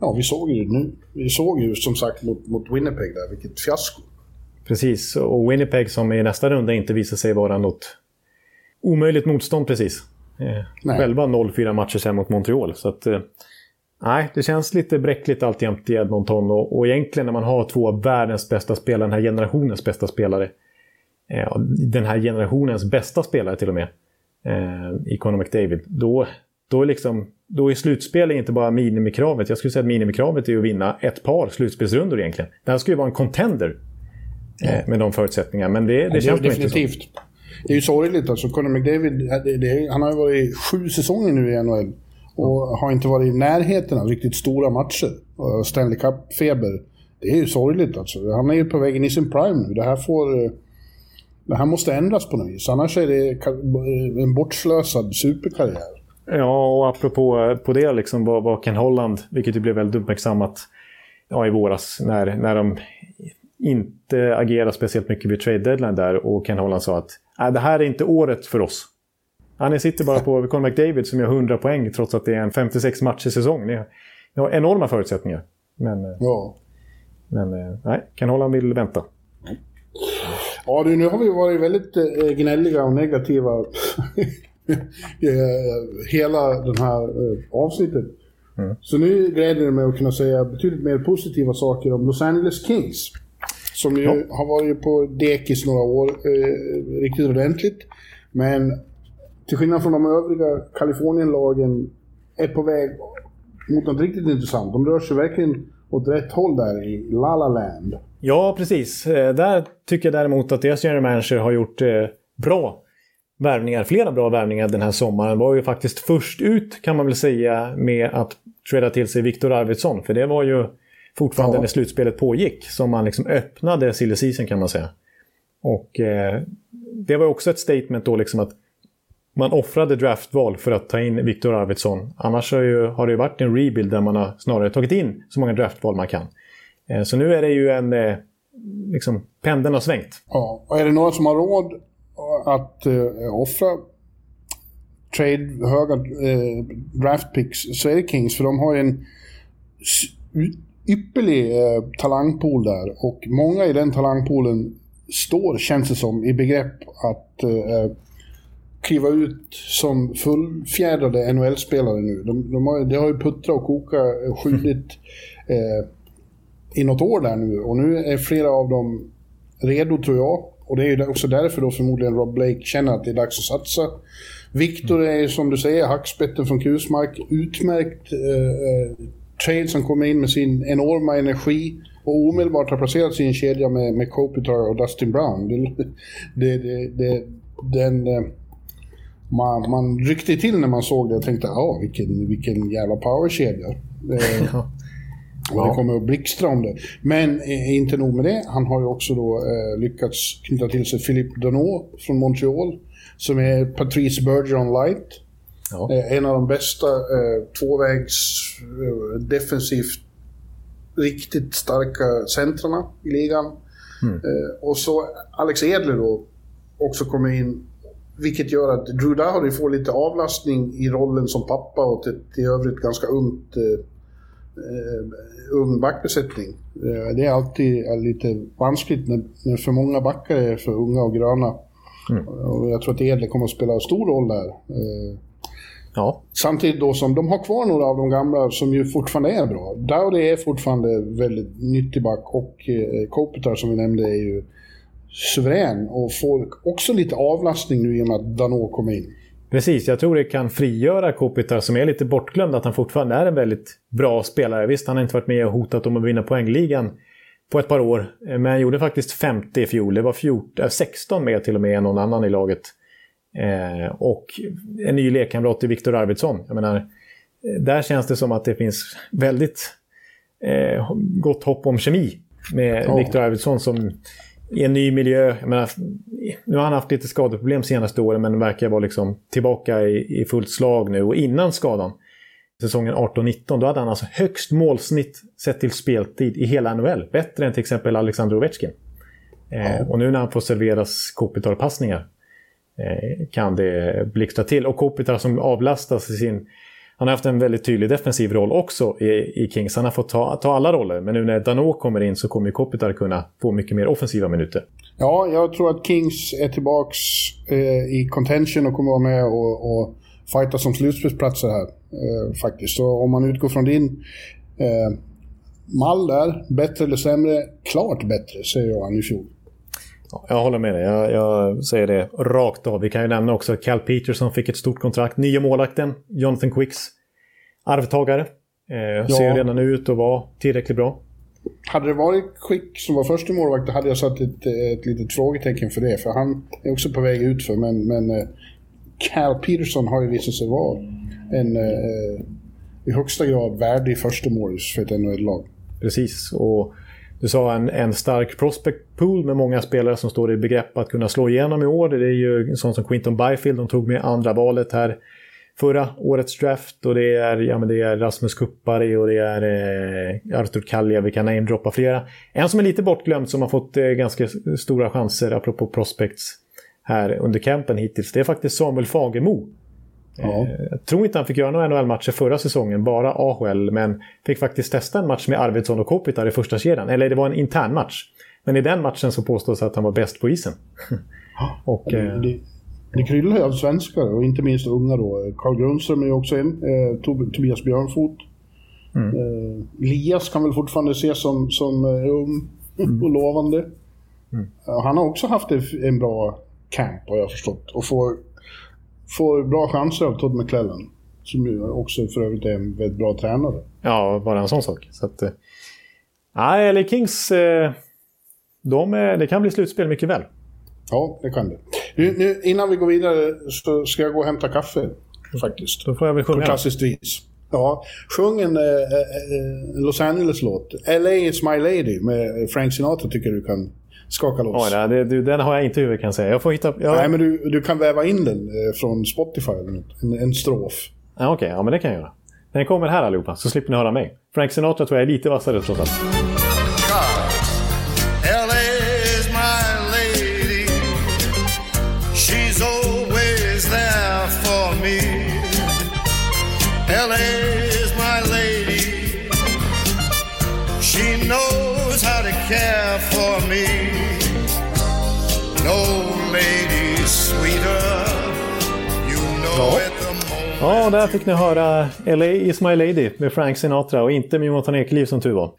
Ja, vi såg ju nu. Vi såg ju som sagt mot, mot Winnipeg där, vilket fiasko. Precis, och Winnipeg som i nästa runda inte visade sig vara något omöjligt motstånd precis. Eh, själva 0-4 matcher sen mot Montreal. Så att, eh, nej, det känns lite bräckligt alltjämt i Edmonton. Och, och egentligen när man har två av världens bästa spelare, den här generationens bästa spelare, den här generationens bästa spelare till och med, eh, i Conor McDavid, då, då, är liksom, då är slutspel inte bara minimikravet. Jag skulle säga att minimikravet är att vinna ett par slutspelsrundor egentligen. Det här skulle ju vara en contender eh, med de förutsättningarna, men det, det ja, känns det definitivt. inte så. Det är ju sorgligt alltså. Conor McDavid, det, det, han har ju varit sju säsonger nu i NHL. Och har inte varit i närheten av riktigt stora matcher. Stanley Cup-feber. Det är ju sorgligt alltså. Han är ju på väg in i sin prime nu. Det här får eh, det här måste ändras på något vis, annars är det en bortslösad superkarriär. Ja, och apropå på det liksom var, var Ken Holland, vilket ju blev väldigt uppmärksammat ja, i våras, när, när de inte agerade speciellt mycket vid trade deadline där och Ken Holland sa att äh, det här är inte året för oss. Han sitter bara på Conor McDavid som gör 100 poäng trots att det är en 56 matcher säsong. Ni har enorma förutsättningar. Men, ja. Men eh, nej, kan hålla vill vänta. Ja du, nu har vi varit väldigt eh, gnälliga och negativa [laughs] hela den här eh, avsnittet. Mm. Så nu gläder det mig att kunna säga betydligt mer positiva saker om Los Angeles Kings. Som ju ja. har varit på dekis några år, eh, riktigt ordentligt. Men till skillnad från de övriga Kalifornienlagen är på väg mot något riktigt intressant. De rör sig verkligen åt rätt håll där i La La Land. Ja, precis. Eh, där tycker jag däremot att deras general manager har gjort eh, bra värvningar, flera bra värvningar den här sommaren. Var ju faktiskt först ut kan man väl säga med att träda till sig Viktor Arvidsson. För det var ju fortfarande ja. när slutspelet pågick som man liksom öppnade silly season kan man säga. Och eh, det var också ett statement då liksom att man offrade draftval för att ta in Viktor Arvidsson. Annars har, ju, har det ju varit en rebuild där man har snarare tagit in så många draftval man kan. Eh, så nu är det ju en... Eh, liksom, pendeln har svängt. Ja, och är det några som har råd att eh, offra trade, höga eh, draftpicks så är det Kings. För de har ju en ypperlig eh, talangpool där. Och många i den talangpoolen står, känns det som, i begrepp att eh, kliva ut som fullfjädrade NHL-spelare nu. De, de har, de har ju puttrat och kokat skyldigt eh, i något år där nu. Och nu är flera av dem redo tror jag. Och det är ju också därför då förmodligen Rob Blake känner att det är dags att satsa. Viktor är som du säger hackspetten från Kusmark. Utmärkt eh, eh, trade som kommer in med sin enorma energi och omedelbart har placerat sin kedja med, med Kopitar och Dustin Brown. Det, det, det, det den, eh, man, man ryckte till när man såg det och tänkte ja vilken, vilken jävla powerkedja. [laughs] Eh, och det kommer att blixtra om det. Men eh, inte nog med det. Han har ju också då eh, lyckats knyta till sig Philippe Danot från Montreal. Som är Patrice Bergeron light. Ja. Eh, en av de bästa eh, tvåvägs eh, defensivt riktigt starka centrarna i ligan. Mm. Eh, och så Alex Edler då också kommer in. Vilket gör att Drew Dowdy får lite avlastning i rollen som pappa och till, till övrigt ganska ungt ung backbesättning. Eh, det är alltid lite vanskligt när, när för många backar är för unga och gröna. Mm. Och jag tror att Edle kommer att spela stor roll där. Eh, ja. Samtidigt då som de har kvar några av de gamla som ju fortfarande är bra. Dowdy är fortfarande väldigt nyttig back och eh, Kopitar som vi nämnde är ju suverän och får också lite avlastning nu i och med att Danot kommer in. Precis, jag tror det kan frigöra Kopitar som är lite bortglömd att han fortfarande är en väldigt bra spelare. Visst, han har inte varit med och hotat om att vinna poängligan på ett par år. Men han gjorde faktiskt 50 i fjol. Det var 14, 16 med till och med än någon annan i laget. Eh, och en ny lekkamrat till Viktor Arvidsson. Jag menar, där känns det som att det finns väldigt eh, gott hopp om kemi med oh. Viktor Arvidsson som i en ny miljö. Jag menar, nu har han haft lite skadeproblem senaste åren men verkar vara liksom tillbaka i, i fullt slag nu. Och innan skadan, säsongen 18-19, då hade han alltså högst målsnitt sett till speltid i hela NHL. Bättre än till exempel Alexander Ovechkin. Eh, och nu när han får serveras Kopitar-passningar eh, kan det blixtra till. Och Kopitar som avlastas i sin han har haft en väldigt tydlig defensiv roll också i, i Kings. Han har fått ta, ta alla roller, men nu när Danot kommer in så kommer Kopitar kunna få mycket mer offensiva minuter. Ja, jag tror att Kings är tillbaks eh, i contention och kommer vara med och, och fighta som slutspelsplatser här. Eh, faktiskt. Så om man utgår från din eh, mall där, bättre eller sämre? Klart bättre, säger jag i fjol. Jag håller med dig. Jag, jag, säger det rakt av. Vi kan ju nämna också att Cal Peterson fick ett stort kontrakt. Nya målakten, Jonathan Quicks arvtagare. Eh, ja. Ser redan ut att vara tillräckligt bra. Hade det varit Quick som var första målvakt hade jag satt ett, ett litet frågetecken för det. För han är också på väg ut för men, men eh, Cal Peterson har ju visat sig vara en eh, i högsta grad värdig första målis för ett NHL-lag. Precis. Och du sa en, en stark prospect pool med många spelare som står i begrepp att kunna slå igenom i år. Det är ju sånt som Quinton Byfield, de tog med andra valet här förra årets draft. Och det är, ja, men det är Rasmus Kuppari och det är eh, Artur Kalja, vi kan namedroppa flera. En som är lite bortglömd som har fått eh, ganska stora chanser, apropå prospects, här under campen hittills. Det är faktiskt Samuel Fagemo. Ja. Jag tror inte han fick göra några NHL-matcher förra säsongen, bara AHL, men fick faktiskt testa en match med Arvidsson och Kopitar i första kedjan. Eller det var en intern match. Men i den matchen så påstås att han var bäst på isen. [laughs] och, det, det, det kryllar ju av svenskar och inte minst unga då. Carl Grundström är ju också en. Eh, Tobias Björnfot. Mm. Eh, Lias kan väl fortfarande ses som, som eh, ung [laughs] mm. och lovande. Mm. Han har också haft en bra camp har jag förstått. Och får, får bra chanser av Todd McClellan. Som ju också för övrigt är en väldigt bra tränare. Ja, bara en sån sak. Så att, nej, LA Kings, de är, det kan bli slutspel mycket väl. Ja, det kan det. Nu, nu, innan vi går vidare så ska jag gå och hämta kaffe. Faktiskt. Då får jag väl sjunga. På klassiskt vis. Ja, sjung en eh, eh, Los Angeles-låt. LA is my lady med Frank Sinatra tycker du kan skaka loss. Oh, det, det, den har jag inte i huvudet kan jag säga. Jag får hitta... Jag... Nej, men du, du kan väva in den eh, från Spotify En, en strof. Ja, Okej, okay. ja men det kan jag göra. Den kommer här allihopa, så slipper ni höra mig. Frank Sinatra tror jag är lite vassare trots allt. Ja, där fick ni höra LA is my lady med Frank Sinatra och inte med Mårten Ekeliv som tur var.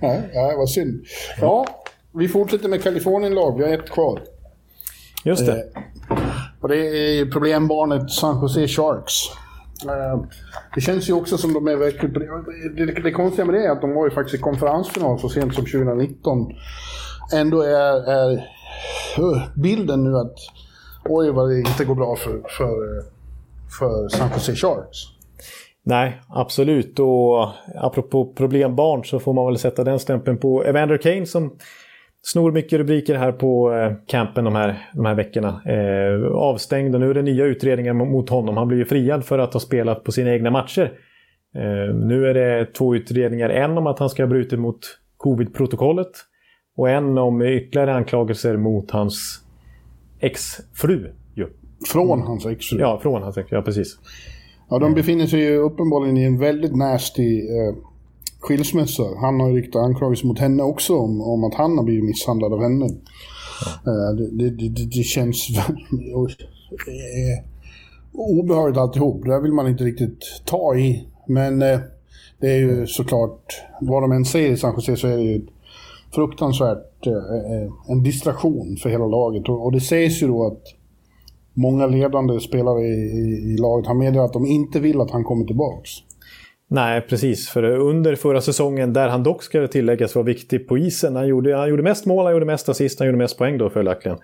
[laughs] nej, vad synd. Ja, vi fortsätter med Kalifornien-lag. Vi har ett kvar. Just det. Eh, och det är problembarnet San Jose Sharks. Eh, det känns ju också som de är verkligen... Det, det konstiga med det är att de var ju faktiskt i konferensfinal så sent som 2019. Ändå är, är uh, bilden nu att oj vad det inte går bra för, för, för San Jose Sharks. Nej, absolut. Och apropå problembarn så får man väl sätta den stämpeln på Evander Kane som snor mycket rubriker här på eh, campen de här, de här veckorna. Eh, avstängd och nu är det nya utredningar mot honom. Han blir ju friad för att ha spelat på sina egna matcher. Eh, nu är det två utredningar. En om att han ska ha brutit mot covid-protokollet. Och en om ytterligare anklagelser mot hans exfru. Från hans exfru? Ja, från hans exfru. Ja, precis. Ja, de befinner sig ju uppenbarligen i en väldigt nasty eh, skilsmässa. Han har riktat anklagelser mot henne också om, om att han har blivit misshandlad av henne. Ja. Uh, det, det, det, det, känns [laughs] obehagligt alltihop. Det där vill man inte riktigt ta i. Men uh, det är ju såklart, vad de än säger i San Jose så är det ju fruktansvärt uh, en distraktion för hela laget. Och, och, det sägs ju då att många ledande spelare i, i, i laget har meddelat att de inte vill att han kommer tillbaks. Nej, precis. För under förra säsongen, där han dock ska tilläggas var viktig på isen. Han gjorde, han gjorde mest mål, han gjorde mest assist, han gjorde mest poäng då följaktligen.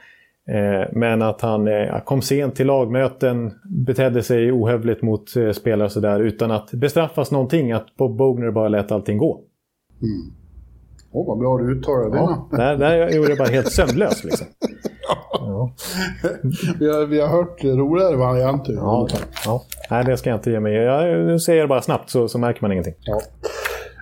Eh, men att han eh, kom sent till lagmöten, betedde sig ohövligt mot eh, spelare sådär utan att bestraffas någonting. Att Bob Bogner bara lät allting gå. Mm. Åh, oh, vad bra du uttalade det. Ja, där, där gjorde jag bara helt sömnlös liksom. [laughs] Ja. vi, har, vi har hört roligare varianter. Ja, ja. Nej, det ska jag inte ge mig. Jag, nu säger jag det bara snabbt så, så märker man ingenting. Ja.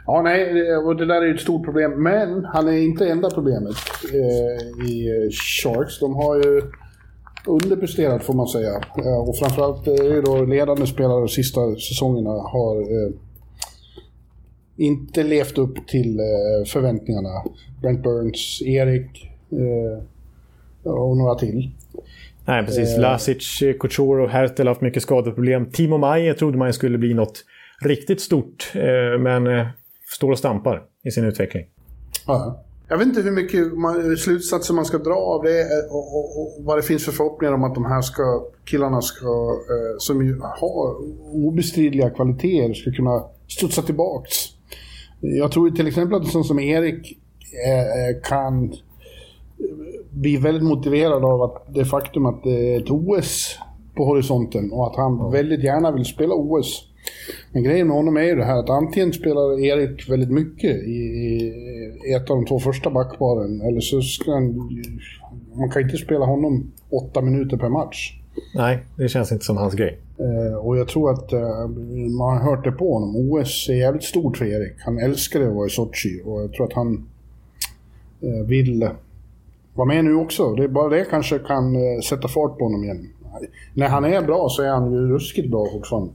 Ja, nej, och det där är ju ett stort problem. Men han är inte enda problemet eh, i Sharks. De har ju underpresterat får man säga. Eh, och framförallt är ju då ledande spelare de sista säsongerna har eh, inte levt upp till eh, förväntningarna. Brent Burns, Erik, eh, och några till. Nej, precis. Eh. Lasic, Couture och Hertel har haft mycket skadeproblem. Timo Maier trodde man skulle bli något riktigt stort, eh, men eh, står och stampar i sin utveckling. Ja. Jag vet inte hur mycket man, slutsatser man ska dra av det eh, och, och, och, vad det finns för förhoppningar om att de här ska, killarna ska, eh, som ju har obestridliga kvaliteter ska kunna studsa tillbaks. Jag tror till exempel att en sån som Erik eh, kan blir väldigt motiverad av att det faktum att det är ett OS på horisonten och att han väldigt gärna vill spela OS. Men grejen med honom är ju det här att antingen spelar Erik väldigt mycket i, i ett av de två första backparen eller så ska han... Man kan inte spela honom åtta minuter per match. Nej, det känns inte som hans grej. Uh, och jag tror att uh, man har hört det på honom. OS är jävligt stort för Erik. Han älskar det att vara i Sochi och jag tror att han uh, vill vara med nu också. Det är bara det kanske kan eh, sätta fart på honom igen. när han är bra så är han ju ruskigt bra fortfarande.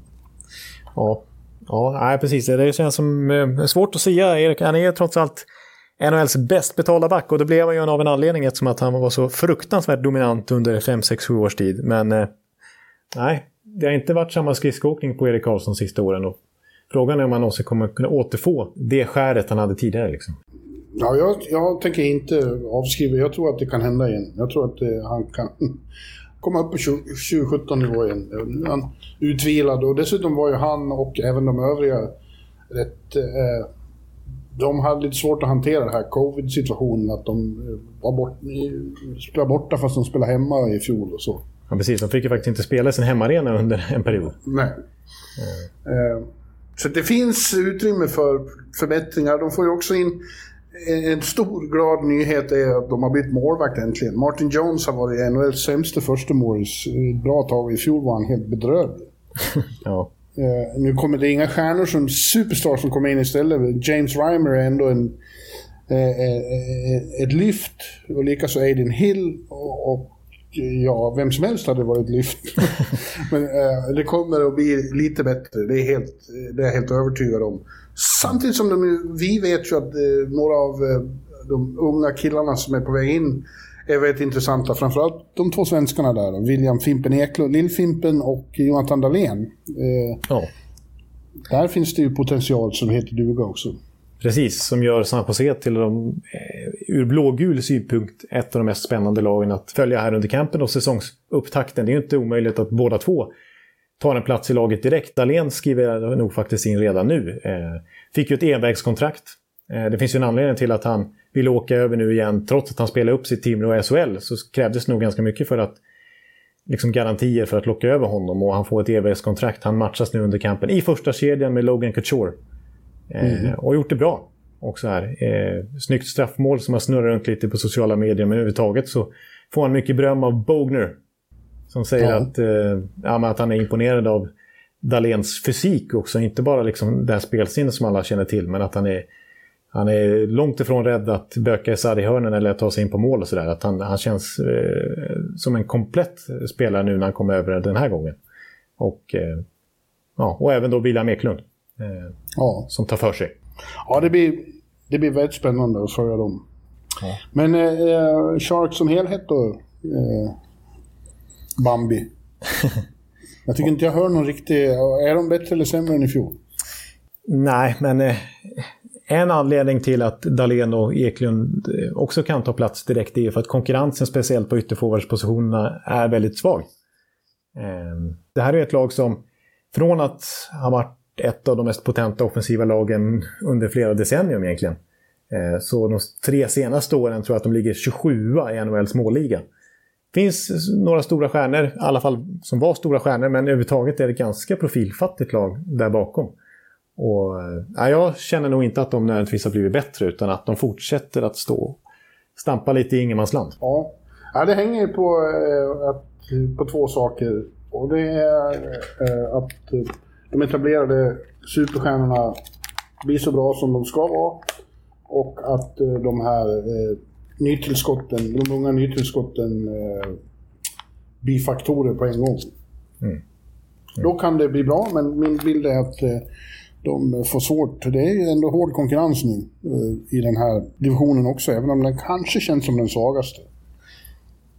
Ja, ja nej, precis. Det känns som eh, svårt att säga. Erik, han är trots allt NHLs bäst betalda back och det blev han ju av en anledning eftersom att han var så fruktansvärt dominant under 5, 6, 7 års tid. Men eh, nej, det har inte varit samma skridskoåkning på Erik Karlsson de sista åren. Och frågan är om han någonsin kommer kunna återfå det skäret han hade tidigare. Liksom. Ja, jag, jag tänker inte avskriva. Jag tror att det kan hända igen. Jag tror att eh, han kan [laughs] komma upp på 2017 nivå igen. Nu är han utvilad och dessutom var ju han och även de övriga rätt... Eh, de hade lite svårt att hantera den här covid-situationen, att de eh, var bort, spelade borta fast de spelade hemma i fjol och så. Ja, precis. De fick ju faktiskt inte spela sin hemmaarena under en period. Nej. Mm. Så det finns utrymme för förbättringar. De får ju också in en stor glad nyhet är att de har bytt målvakt äntligen. Martin Jones har varit NHLs sämsta första målis ett bra tag. I fjol var han helt bedrövlig. [laughs] ja. Uh, nu kommer det inga stjärnor som superstar som kommer in istället. James Reimer är ändå en, uh, uh, ett lyft. Och likaså Aiden Hill. Och, och, ja, vem som helst hade varit lyft. [laughs] [laughs] Men det kommer att bli lite bättre. Det är, helt, det är jag helt övertygad om. Samtidigt som de, vi vet ju att eh, några av eh, de unga killarna som är på väg in är väldigt intressanta. Framförallt de två svenskarna där. William Fimpen Eklund, Lill-Fimpen och Jonathan Dahlén. Eh, ja. Där finns det ju potential som heter duga också. Precis, som gör San Jose till de, ur blågul synpunkt ett av de mest spännande lagen att följa här under campen och säsongsupptakten. Det är ju inte omöjligt att båda två tar en plats i laget direkt. Dahlén skriver jag nog faktiskt in redan nu. Eh, fick ju ett envägskontrakt. Eh, det finns ju en anledning till att han ville åka över nu igen. Trots att han spelade upp sitt Timrå och SHL så krävdes nog ganska mycket för att liksom garantier för att locka över honom och han får ett envägskontrakt. Han matchas nu under kampen i första kedjan med Logan Couture. Eh, mm. Och gjort det bra också här. Eh, snyggt straffmål som har snurrat runt lite på sociala medier men överhuvudtaget så får han mycket beröm av Bogner som säger ja. att, eh, ja, att han är imponerad av Dahléns fysik också. Inte bara liksom det här spelsinnet som alla känner till, men att han är, han är långt ifrån rädd att böka isär i hörnen eller att ta sig in på mål och sådär. Att han, han känns eh, som en komplett spelare nu när han kommer över den här gången. Och, eh, ja, och även då William Eklund. Eh, ja. Som tar för sig. Ja, det blir, det blir väldigt spännande att följa dem. Ja. Men eh, Sharks som helhet då? Eh, Bambi. [laughs] jag tycker inte jag hör någon riktig... Är de bättre eller sämre än i fjol? Nej, men eh, en anledning till att Dahlén och Eklund eh, också kan ta plats direkt är för att konkurrensen, speciellt på ytterforwardspositionerna, är väldigt svag. Eh, det här är ett lag som från att ha varit ett av de mest potenta offensiva lagen under flera decennium egentligen. Så de tre senaste åren tror jag att de ligger 27 i NHLs målliga finns några stora stjärnor, i alla fall som var stora stjärnor, men överhuvudtaget är det ett ganska profilfattigt lag där bakom. Och, ja, jag känner nog inte att de nödvändigtvis har blivit bättre, utan att de fortsätter att stå stampa lite i ingenmansland. Ja. ja, det hänger på, eh, på två saker. Och det är eh, att eh, de etablerade superstjärnorna blir så bra som de ska vara. Och att eh, de här eh, nytillskotten, de unga nytillskotten eh, bifaktorer på en gång. Mm. Mm. Då kan det bli bra, men min bild är att eh, de får svårt. Det är ändå hård konkurrens nu eh, i den här divisionen också, även om den kanske känns som den svagaste.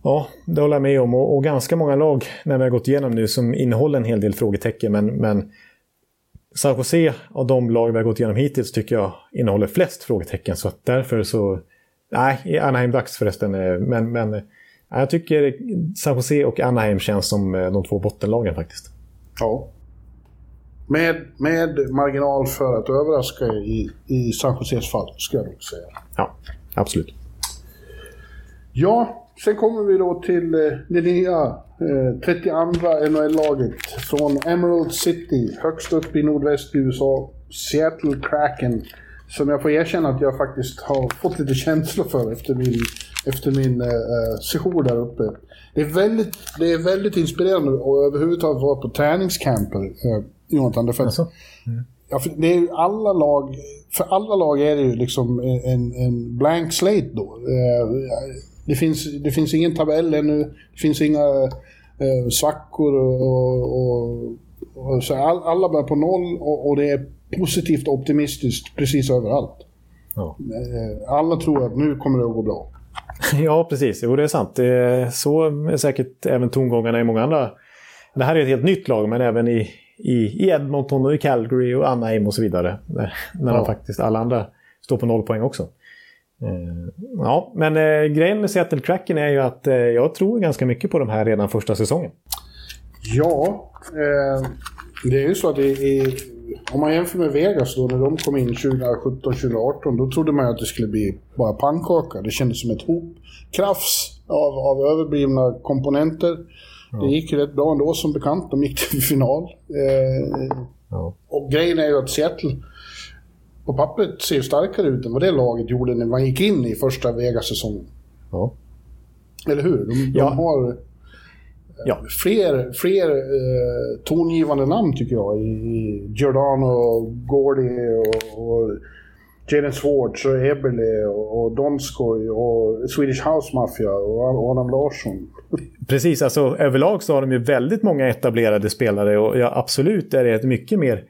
Ja, det håller jag med om. Och, och, ganska många lag när vi har gått igenom nu som innehåller en hel del frågetecken. Men, men San Jose av de lag vi har gått igenom hittills tycker jag innehåller flest frågetecken. Så att därför så Nej, Anaheim Ducks förresten. Eh, men, men eh, jag tycker San Jose och Anaheim känns som eh, de två bottenlagen faktiskt. Ja. Med, med marginal för att överraska i, i San Joses fall, skulle jag nog säga. Ja, absolut. Ja, sen kommer vi då till det nya eh, 32 NHL-laget från Emerald City, högst upp i nordväst i USA. Seattle Kraken som jag får erkänna att jag faktiskt har fått lite känslor för efter min, efter min eh, eh session där uppe. Det är, väldigt, det är väldigt inspirerande att överhuvudtaget vara på träningscamper, eh, Jonathan. För, alltså? mm. ja, för det är alla lag, för alla lag är det ju liksom en, en blank slate då. Eh, det, finns, det finns ingen tabell ännu, det finns inga eh, svackor och, och så all, alla börjar på noll och, och, det är positivt och optimistiskt precis överallt. Ja. Eh, alla tror att nu kommer det att gå bra. [laughs] Ja, precis. Jo, det är sant. Så är säkert även tongångarna i många andra... Det här är ett helt nytt lag, men även i, i, Edmonton och i Calgary och Anaheim och så vidare. När, när ja. faktiskt alla andra står på noll poäng också. Eh, ja, men eh, grejen med Seattle Kraken är ju att jag tror ganska mycket på de här redan första säsongen. Ja, eh, det är ju så att är, om man jämför med Vegas då när de kom in 2017-2018 då trodde man att det skulle bli bara pannkaka. Det kändes som ett hopkrafs av, av överblivna komponenter. Ja. Det gick ju rätt bra ändå som bekant. De gick [laughs] till final. Eh, ja. Och grejen är ju att Seattle på pappret ser starkare ut än vad det laget gjorde när man gick in i första Vegas-säsongen. Ja. Eller hur? De, de har ja. fler, fler eh, tongivande namn tycker jag. I, i Giordano, Gordy och, och Jaden Schwartz och Eberle och, och Donskoj och Swedish House Mafia och Adam Larsson. [laughs] Precis, alltså överlag så har de ju väldigt många etablerade spelare och ja, absolut är det ett mycket mer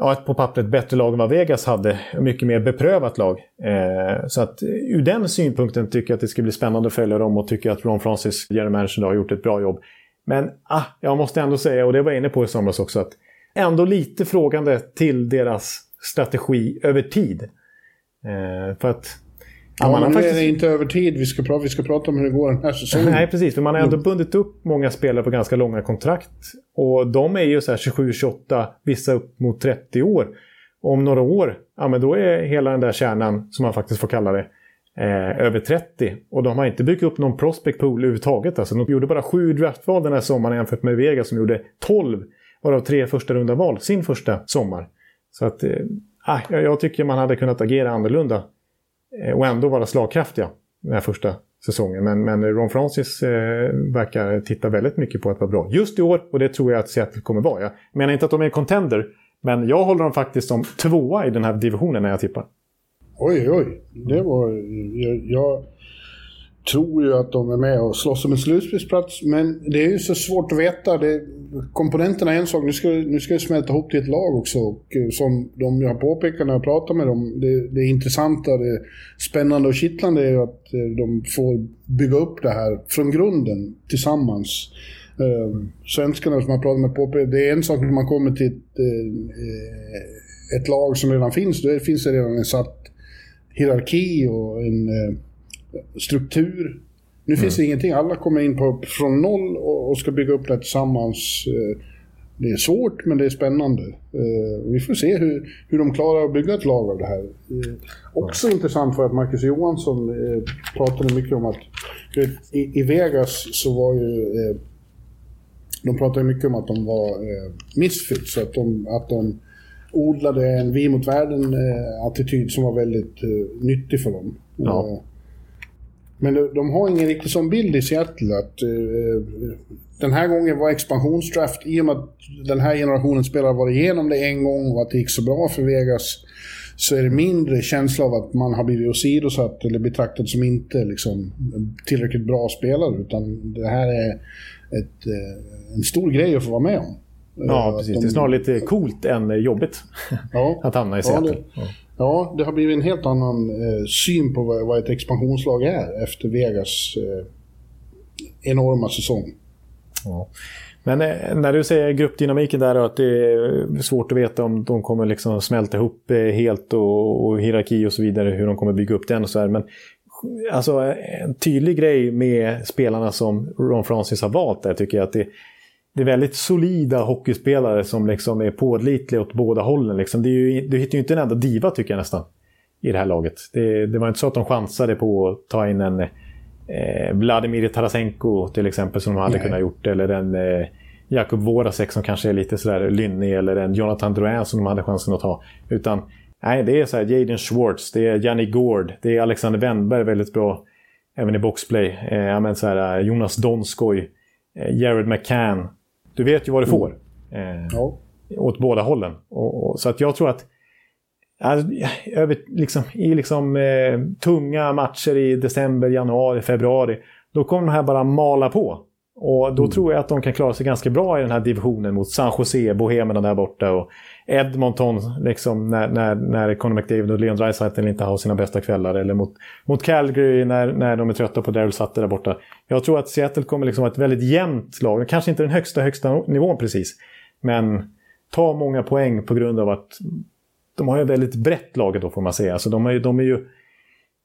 ja, ett på pappret bättre lag än vad Vegas hade. Mycket mer beprövat lag. Eh, så att ur den synpunkten tycker jag att det ska bli spännande att följa dem och tycker att Ron Francis, general manager, har gjort ett bra jobb. Men ah, jag måste ändå säga, och det var jag inne på i somras också, att ändå lite frågande till deras strategi över tid. Eh, för att Ja, man nu faktiskt... är det inte över tid. Vi ska, prata, vi ska prata om hur det går den här säsongen. Nej, precis. För man har ändå mm. bundit upp många spelare på ganska långa kontrakt. Och de är ju så 27-28, vissa upp mot 30 år. Om några år, ja men då är hela den där kärnan, som man faktiskt får kalla det, eh, över 30. Och de har inte byggt upp någon prospect pool överhuvudtaget. Alltså, de gjorde bara sju draftval den här sommaren jämfört med Vegas som gjorde 12, varav tre första runda val sin första sommar. Så att, eh, jag tycker man hade kunnat agera annorlunda Eh, och ändå vara slagkraftiga den här första säsongen. Men, men Ron Francis eh, verkar titta väldigt mycket på att vara bra just i år och det tror jag att Seattle kommer vara. Jag menar inte att de är en contender, men jag håller dem faktiskt som tvåa i den här divisionen när jag tippar. Oj, oj. Det var... Jag, jag tror ju att de är med och slåss om en slutspelsplats, men det är ju så svårt att veta. Det, komponenterna är en sak, nu ska, nu ska det smälta ihop till ett lag också. Och eh, som de har påpekat när jag pratar med dem, det, det intressanta, det spännande och kittlande är att eh, de får bygga upp det här från grunden tillsammans. Eh, svenskarna som jag pratat med påpekar, det är en sak när man kommer till ett, ett lag som redan finns, då finns det redan en satt hierarki och en struktur. Nu mm. finns det ingenting, alla kommer in på, från noll och, och ska bygga upp det tillsammans. Eh, det är svårt men det är spännande. Eh, vi får se hur, hur de klarar att bygga ett lag av det här. Eh, också mm. intressant för att Marcus Johansson pratade mycket om att i, Vegas så var ju de pratade mycket om att de var eh, misfits, att de, att de odlade en vi mot världen-attityd som var väldigt eh, nyttig för dem. Ja. Men de, de, har ingen riktig sån bild i Seattle att uh, den här gången var expansionsdraft, i och med att den här generationen spelare var igenom det en gång och att det gick så bra för Vegas, så är det mindre känsla av att man har blivit åsidosatt eller betraktad som inte liksom, tillräckligt bra spelare. Utan det här är ett, uh, en stor grej att få vara med om. Ja, precis. De... Det är snarare lite coolt än jobbigt ja. [laughs] att hamna i Seattle. Ja, det... Ja, det har blivit en helt annan eh, syn på vad, vad, ett expansionslag är efter Vegas eh, enorma säsong. Ja. Men eh, när du säger gruppdynamiken där och att det är svårt att veta om de kommer liksom smälta ihop eh, helt och, och, hierarki och så vidare, hur de kommer bygga upp den och så här. Men alltså en tydlig grej med spelarna som Ron Francis har valt där tycker jag att det, det är väldigt solida hockeyspelare som liksom är pålitliga åt båda hållen. Liksom. Ju, du hittar ju inte en enda diva tycker jag nästan i det här laget. Det, det var inte så att de chansade på att ta in en eh, Vladimir Tarasenko till exempel som de hade Nej. kunnat gjort. Eller en eh, Jakub Vorasek som kanske är lite sådär lynnig. Eller en Jonathan Drouin som de hade chansen att ta. Utan nej, det är så här Jaden Schwartz, det är Janni Gård, det är Alexander Wennberg väldigt bra. Även i boxplay. Eh, men så här, Jonas Donskoj, eh, Jared McCann. Du vet ju vad du mm. får. Eh, ja. Åt båda hållen. Och, och, så att jag tror att alltså, över, liksom, i liksom, eh, tunga matcher i december, januari, februari. Då kommer de här bara mala på. Och då mm. tror jag att de kan klara sig ganska bra i den här divisionen mot San Jose, Bohemerna där borta och Edmonton, liksom, när, när, när Conor McDavid och Leon Draisaitl inte har sina bästa kvällar. Eller mot, mot Calgary när, när de är trötta på Daryl Sutter där borta. Jag tror att Seattle kommer liksom vara ett väldigt jämnt lag. Kanske inte den högsta, högsta nivån precis. Men ta många poäng på grund av att de har ett väldigt brett lag då får man säga. Alltså de, är, de är ju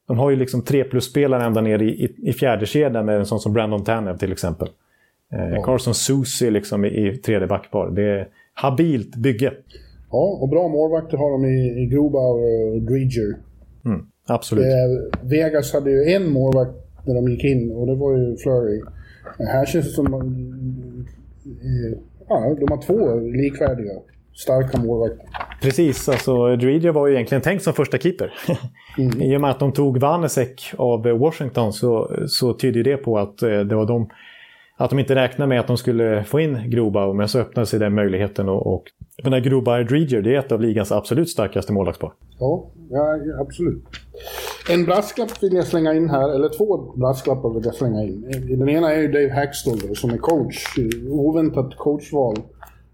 de har ju liksom tre plus-spelare ända ner i, i, i fjärde kedjan med en sån som Brandon Tanev till exempel. Eh. Carson Susie liksom i, i tredje backpar. Det är habilt bygge. Ja, och bra målvakter har de i, i Grubauer och Dreger. Mm, absolut. Eh, Vegas hade ju en målvakt när de gick in och det var ju Flurry. Här känns det som... Eh, ja, de har två likvärdiga starka målvakter. Precis, alltså Dreger var ju egentligen tänkt som första keeper. [laughs] Mm. I och med att de tog Vanesek av Washington så, så tyder det på att eh, det var de att de inte räknade med att de skulle få in Grobauer, men så öppnade sig den möjligheten. Och, och den här Grobar Dreger, det är ett av ligans absolut starkaste målvaktspar. Ja, ja, absolut. En brasklapp vill jag slänga in här, eller två brasklappar vill jag slänga in. Den ena är ju Dave Hackstall som är coach. Oväntat coachval.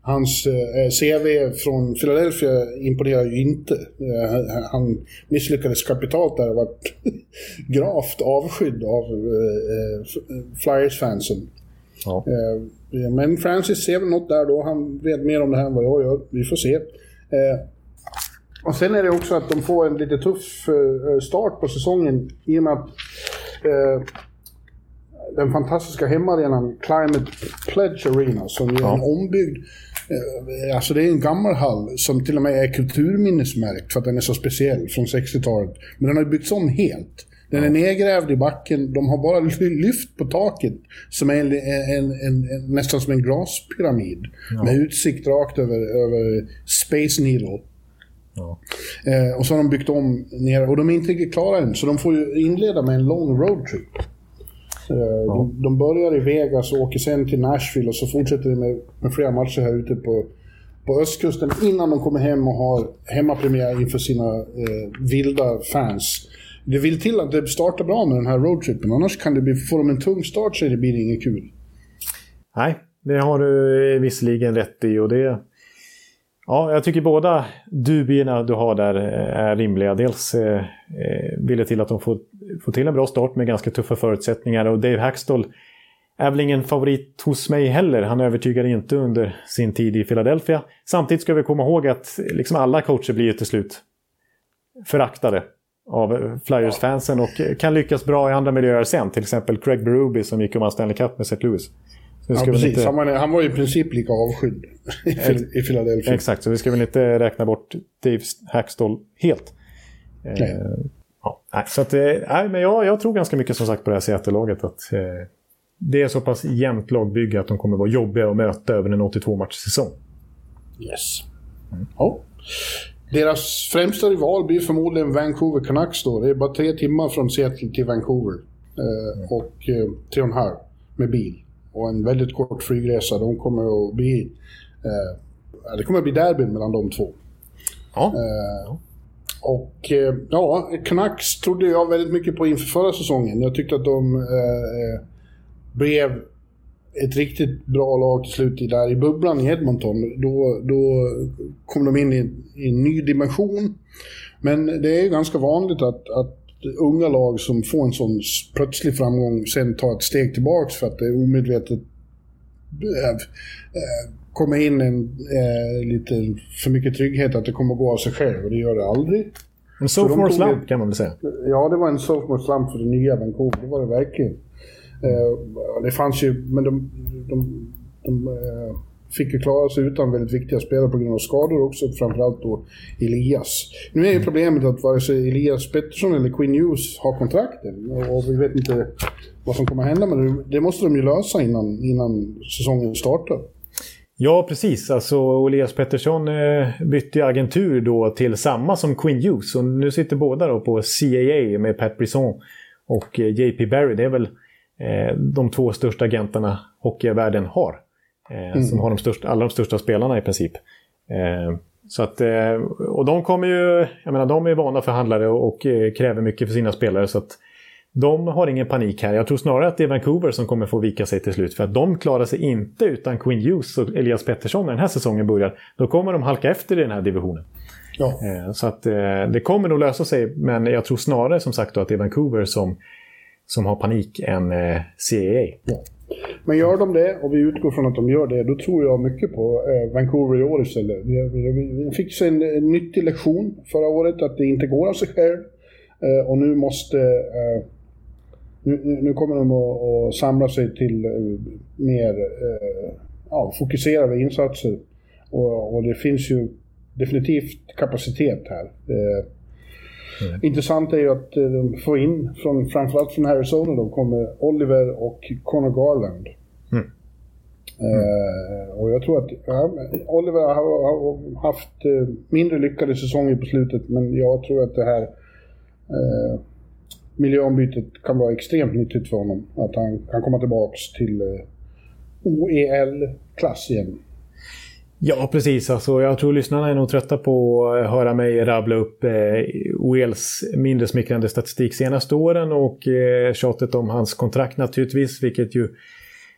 Hans eh, CV från Philadelphia imponerar ju inte. Eh, han misslyckades kapitalt där och varit [laughs] gravt avskydd av eh, eh Flyers-fansen. Ja. Eh, men Francis ser väl något där då. Han vet mer om det här än vad jag gör. Vi får se. Eh, och sen är det också att de får en lite tuff eh, start på säsongen i och med att den fantastiska hemmaarenan Climate Pledge Arena som är ja. en ombyggd Alltså det är en gammal hall som till och med är kulturminnesmärkt för att den är så speciell från 60-talet. Men den har byggts om helt. Den är nedgrävd i backen, de har bara lyft på taket som är en, en, en, nästan som en glaspyramid. Ja. Med utsikt rakt över, över Space Needle. Ja. Eh, och så har de byggt om ner, och de är inte riktigt klara än, så de får ju inleda med en lång roadtrip. Eh, ja. de, de, börjar i Vegas och åker sen till Nashville och så fortsätter de med, med flera matcher här ute på, på östkusten innan de kommer hem och har hemmapremiär inför sina eh, vilda fans. Det vill till att det startar bra med den här roadtrippen, annars kan det bli, får de en tung start så det blir det inget kul. Nej, det har du visserligen rätt i och det... Ja, jag tycker båda dubierna du har där eh, är rimliga. Dels eh, eh, vill det till att de får, får till en bra start med ganska tuffa förutsättningar och Dave Hackstall är väl ingen favorit hos mig heller. Han övertygade inte under sin tid i Philadelphia. Samtidigt ska vi komma ihåg att eh, liksom alla coacher blir ju till slut föraktade av Flyers-fansen och kan lyckas bra i andra miljöer sen. Till exempel Craig Berube som gick och vann Stanley Cup med St. Louis. Ja, precis. Inte... Han, var, han var i princip lika avskydd i Philadelphia. Exakt, så vi ska väl inte räkna bort Dave Hackstall helt. Nej. Eh, ja, så att, eh, nej, men jag, jag tror ganska mycket som sagt på det här Seattle-laget. Att, eh, det är så pass jämnt lagbygge att de kommer vara jobbiga att möta över en 82-matchsäsong. Yes. Mm. Ja. Deras främsta rival blir förmodligen Vancouver Canucks då. Det är bara tre timmar från Seattle till Vancouver. Eh, och eh, tre och en halv med bil. Och en väldigt kort flygresa. De kommer att bli... Eh, det kommer att bli derbyn mellan de två. Ja. Eh, och eh, ja, Canucks trodde jag väldigt mycket på inför förra säsongen. Jag tyckte att de eh, eh, blev ett riktigt bra lag till slut där i bubblan i Edmonton. Då, då kom de in i, i en ny dimension. Men det är ju ganska vanligt att, att unga lag som får en sån plötslig framgång sen tar ett steg tillbaks för att det är omedvetet äh, äh, kommer in en, äh, lite för mycket trygghet att det kommer gå av sig själv och det gör det aldrig. En sophomore slump kan man väl säga? Ja, det var en sophomore slump för det nya Vancouver. Det var det verkligen. Eh, det fanns ju, men de, de, de eh, fick ju klara sig utan väldigt viktiga spelare på grund av skador också, framförallt då Elias. Nu är ju problemet att vare sig Elias Pettersson eller Quinn Hughes har kontrakten och vi vet inte vad som kommer att hända, men det måste de ju lösa innan, innan säsongen startar. Ja, precis. Alltså, Elias Pettersson eh, bytte agentur då till samma som Quinn Hughes. Och nu sitter båda då på CAA med Pat Brisson och eh, JP Barry. Det är väl de två största agenterna hockeyvärlden har. Eh, mm. Som har de största, alla de största spelarna i princip. Eh, så att, eh, och de kommer ju, jag menar de är vana förhandlare och, och eh, kräver mycket för sina spelare. Så att de har ingen panik här. Jag tror snarare att det är Vancouver som kommer få vika sig till slut. För att de klarar sig inte utan Quinn Hughes och Elias Pettersson när den här säsongen börjar. Då kommer de halka efter i den här divisionen. Ja. Eh, så att eh, det kommer nog lösa sig. Men jag tror snarare som sagt att det är Vancouver som, som har panik än eh, CAA. Ja. Men gör de det, och vi utgår från att de gör det, då tror jag mycket på eh, Vancouver i år istället. Vi fick sig en, en nyttig lektion förra året att det inte går av sig själv. Eh, och nu måste eh, nu, nu kommer de att, att, samla sig till mer ja, fokuserade insatser. Och, och, det finns ju definitivt kapacitet här. Eh, mm. Intressant är ju att de får in, från, framförallt från Arizona, då kommer Oliver och Conor Garland. Mm. Mm. och jag tror att ja, Oliver har, har, haft mindre lyckade säsonger på slutet, men jag tror att det här eh, miljöombytet kan vara extremt nyttigt för honom. Att han kan komma tillbaks till eh, OEL-klass igen. Ja, precis. Alltså, jag tror lyssnarna är nog trötta på att höra mig rabbla upp eh, Wales mindre smickrande statistik senaste åren och eh, tjatet om hans kontrakt naturligtvis, vilket ju...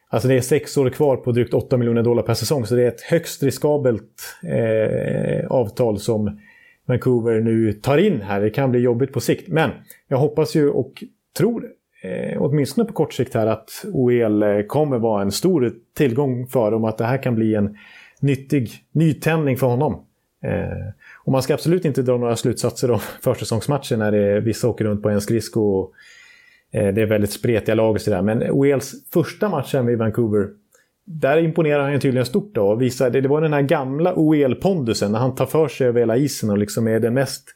Alltså det är sex år kvar på drygt 8 miljoner dollar per säsong, så det är ett högst riskabelt eh, avtal som Vancouver nu tar in här. Det kan bli jobbigt på sikt. Men jag hoppas ju och tror, eh, åtminstone på kort sikt här, att OEL eh, kommer vara en stor tillgång för dem. Att det här kan bli en nyttig nytändning för honom. Eh, och man ska absolut inte dra några slutsatser om [laughs] försäsongsmatcher när det vissa åker runt på en skridsko. Och, eh, det är väldigt spretiga lag och sådär. Men Wales första matchen vid Vancouver där imponerar han tydligen stort då. Visar, det, det var den här gamla OEL-pondusen när han tar för sig över hela isen och liksom är den mest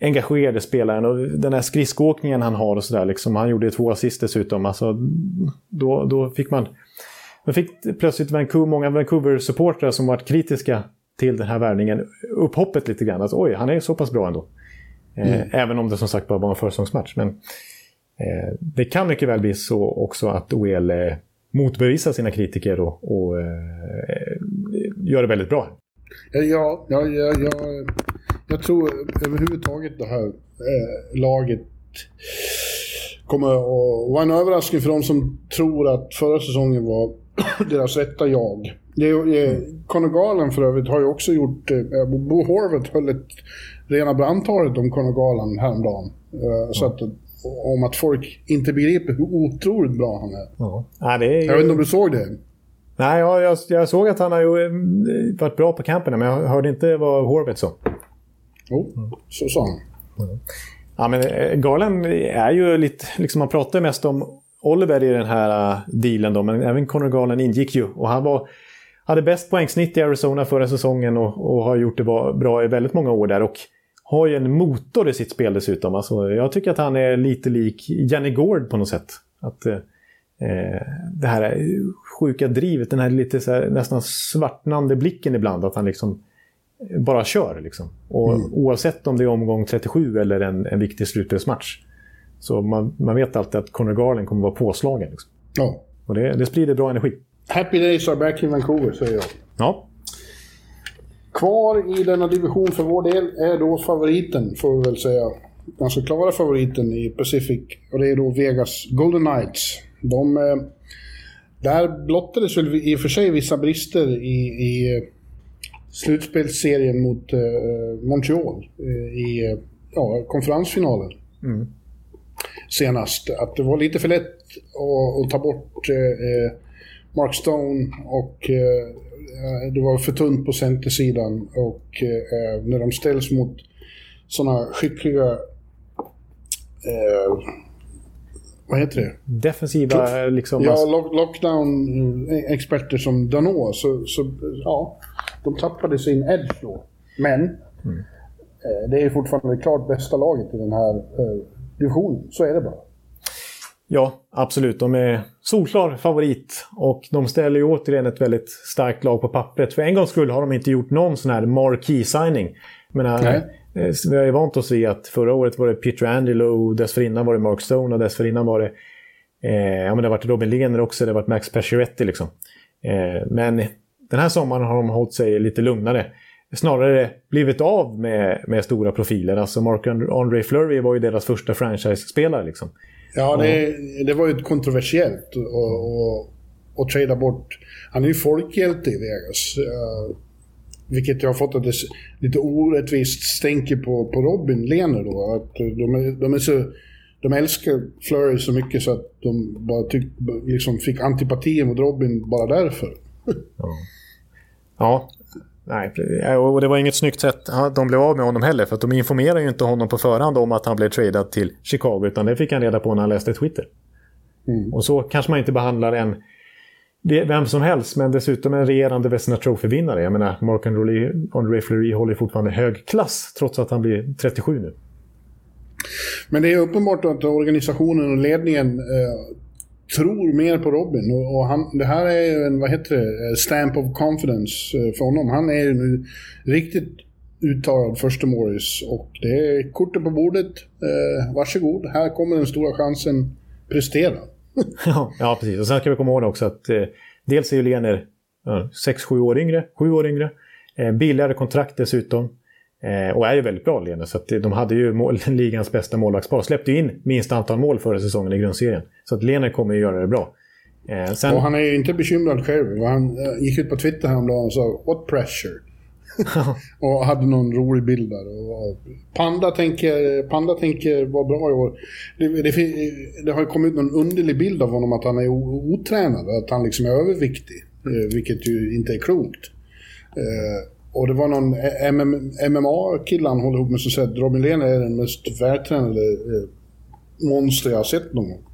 engagerade spelaren. Och den här skridskoåkningen han har och sådär. Liksom, han gjorde två assist dessutom. Alltså, då, då fick man... Man fick plötsligt Vancouver, många Vancouver-supportrar som varit kritiska till den här värvningen upp hoppet lite grann. Alltså, oj, han är så pass bra ändå. Eh, mm. även om det som sagt bara var en försäsongsmatch. Men eh, det kan mycket väl bli så också att OEL eh, motbevisa sina kritiker och, och eh, gör det väldigt bra. Ja, ja, ja, ja, jag tror överhuvudtaget det här eh, laget kommer att vara en överraskning för de som tror att förra säsongen var [clears throat] deras rätta jag. Det, eh, Conor Galen för övrigt har ju också gjort, eh, Bo Horvath höll ett rena brandtalet om Conor Galen häromdagen. Eh, så att om att folk inte begriper hur otroligt bra han är. Ja. Ja, det är ju... Jag vet inte om du såg det? Nej, jag, jag, jag såg att han har ju eh, varit bra på campen, men jag hörde inte vad Horvath sa. Jo, mm. så sa han. Mm. Ja, men eh, Garland är ju lite... Liksom man pratar mest om Oliver i den här uh, dealen då, men även Conor Garland ingick ju. Och han var, hade bäst poängsnitt i Arizona förra säsongen och, och har gjort det bra i väldigt många år där. Och har ju en motor i sitt spel dessutom. Alltså, jag tycker att han är lite lik Janne Gård på något sätt. Att, eh, det här sjuka drivet, den här lite här, nästan svartnande blicken ibland. Att han liksom bara kör. Liksom. Och mm. Oavsett om det är omgång 37 eller en, en viktig slutspelsmatch. Så man, man vet alltid att Conor Garland kommer vara påslagen. Liksom. Ja. Och det, det sprider bra energi. Happy days are back in Vancouver, säger jag. Ja, Kvar i denna division för vår del är då favoriten, får vi väl säga. Ganska klara favoriten i Pacific. Och det är då Vegas Golden Knights. De, eh, där blottades väl i och för sig vissa brister i, i slutspelsserien mot eh, Montreal eh, i ja, konferensfinalen. Mm. Senast. Att det var lite för lätt att, att ta bort eh, Mark Stone och eh, Eh, det var för tunt på centersidan och eh, när de ställs mot sådana skickliga eh, vad heter det? Defensiva liksom... Ja, lock lockdown-experter som Danot, så, så ja, de tappade sin edge då. Men mm. eh, det är fortfarande det klart bästa laget i den här eh, divisionen. Så är det bara. Ja, absolut. De är solklar favorit. Och de ställer ju återigen ett väldigt starkt lag på pappret. För en gångs skull har de inte gjort någon sån här marquee-signing. Eh, vi har ju vant oss vid att förra året var det Peter Angelo, dessförinnan var det Mark Stone och dessförinnan var det... Eh, ja, men det har varit Robin Lehner också, det har varit Max Pacioretty liksom. Eh, men den här sommaren har de hållit sig lite lugnare. Snarare blivit av med, med stora profiler. Alltså Mark Andre Flurry var ju deras första franchise-spelare liksom. Ja, det, det var ju kontroversiellt att trada bort. Han är ju folkhjälte i Vegas. Uh, vilket jag har fått att det lite orättvist stänker på, på Robin Lehner då. Att de, är, de är så de älskar Flurry så mycket så att de bara tyck, liksom fick antipati mot Robin bara därför. ja. ja. Nej, och det var inget snyggt sätt de blev av med honom heller. För att de informerade ju inte honom på förhand om att han blev tradad till Chicago. Utan det fick han reda på när han läste Twitter. Mm. Och så kanske man inte behandlar en vem som helst, men dessutom en regerande Vesna Trophy-vinnare. Jag menar, Mark André Fleury håller fortfarande hög klass trots att han blir 37 nu. Men det är uppenbart att organisationen och ledningen eh, tror mer på Robin. Och, och, han, det här är en, vad heter det, eh, stamp of confidence eh, för honom. Han är nu riktigt uttalad första Morris och det är kortet på bordet. Eh, varsågod, här kommer den stora chansen. Prestera. [laughs] ja, ja, precis. Och sen ska vi komma ihåg också att eh, dels är ju Lener 6-7 år yngre, 7 år yngre. Eh, billigare kontrakt dessutom. Eh, och är ju väldigt bra Lene, så de hade ju mål, [laughs] ligans bästa målvaktspar. Släppte in minst antal mål förra säsongen i grundserien. Så att Lene kommer ju göra det bra. Eh, sen... Och han är ju inte bekymrad själv. Han eh, gick ut på Twitter häromdagen och sa “What pressure?” [laughs] [laughs] och hade någon rolig bild där. Och, Panda, tänker, Panda tänker vara bra i år. Det, det, det, har ju kommit ut någon underlig bild av honom att han är otränad. Att han liksom är överviktig. Eh, vilket ju inte är klokt. Eh, och det var någon MMA-kille han håller ihop med som säger att Robin Lehner är den mest vältränade eh, monster jag har sett någon gång.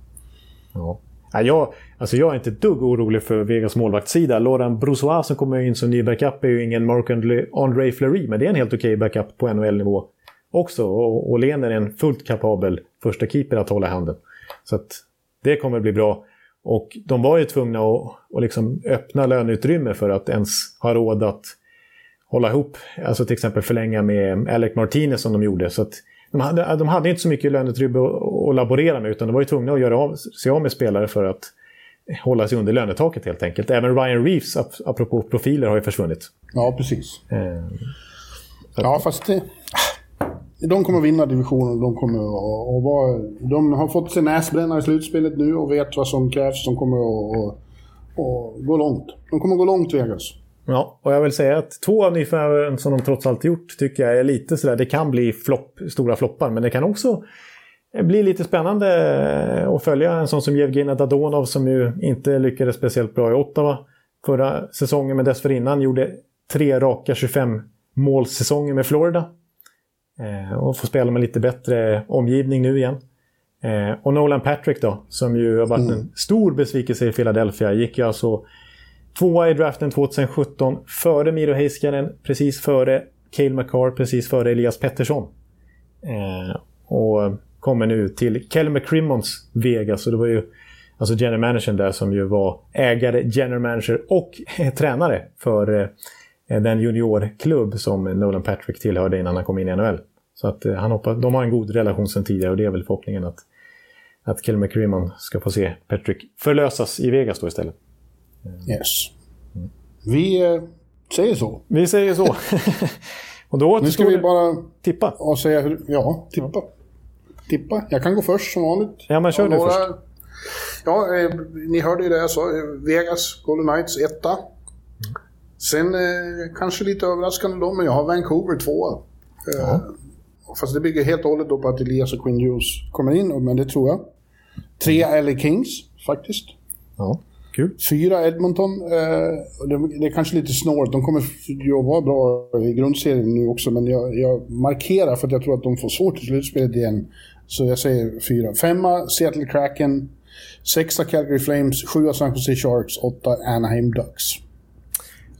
Ja. Ja, jag, alltså jag är inte ett dugg orolig för Vegas målvaktssida. Laurent Brossois som kommer in som ny backup är ju ingen Mark André Fleury, men det är en helt okej okay backup på NHL-nivå också. Och, och Lehner är en fullt kapabel första keeper att hålla handen. Så att det kommer bli bra. Och de var ju tvungna att, att liksom öppna löneutrymme för att ens ha råd att hålla ihop, alltså till exempel förlänga med Alec Martinez som de gjorde. Så att de, hade, de hade inte så mycket löneutrymme att laborera med utan de var ju tvungna att göra av, sig av med spelare för att hålla sig under lönetaket helt enkelt. Även Ryan Reeves, apropå profiler, har ju försvunnit. Ja, precis. Eh, ja, fast det, de kommer vinna divisionen. De, kommer att, att vara, de har fått sin näsbrännare i slutspelet nu och vet vad som krävs. De kommer att, att gå långt. De kommer att gå långt, Vegas. Ja, och jag vill säga att två av nyförvärven som de trots allt gjort tycker jag är lite sådär, det kan bli flopp, stora floppar, men det kan också bli lite spännande att följa en sån som Jevgenij Dadonov som ju inte lyckades speciellt bra i Ottawa förra säsongen, men dessförinnan gjorde tre raka 25 målsäsonger med Florida. Eh, och får spela med lite bättre omgivning nu igen. Eh, och Nolan Patrick då, som ju har varit mm. en stor besvikelse i Philadelphia, gick ju alltså Tvåa i draften 2017, före Miro Heiskanen, precis före Cale McCarr, precis före Elias Pettersson. Eh, och kommer nu till Kelly McCrimmons Vegas. Och det var ju alltså general managern där som ju var ägare, general manager och eh, [laughs] tränare för eh, den juniorklubb som Nolan Patrick tillhörde innan han kom in i NHL. Så att eh, han hoppas, de har en god relation sedan tidigare och det är väl förhoppningen att, att Kelly McCrimmon ska få se Patrick förlösas i Vegas då istället. Yes. Vi eh, säger så. Vi säger så. [laughs] och då nu ska vi bara tippa. Och säga hur, ja, tippa. Tippa. Jag kan gå först som vanligt. Ja, men kör du först. Ja, eh, ni hörde ju det jag sa. Eh, Vegas, Golden Knights, etta. Mm. Sen eh, kanske lite överraskande då, men jag har Vancouver tvåa. Eh, Fast det bygger helt och hållet på att Elias och Quinn Hughes kommer in, men det tror jag. Tre LA Kings, faktiskt. Ja. Kul. Fyra Edmonton. Eh, det, är kanske lite snålt. De kommer ju vara bra i grundserien nu också, men jag, jag, markerar för att jag tror att de får svårt i slutspelet igen. Så jag säger fyra. Femma Seattle Kraken. Sexa Calgary Flames. Sjua San Jose Sharks. Åtta Anaheim Ducks.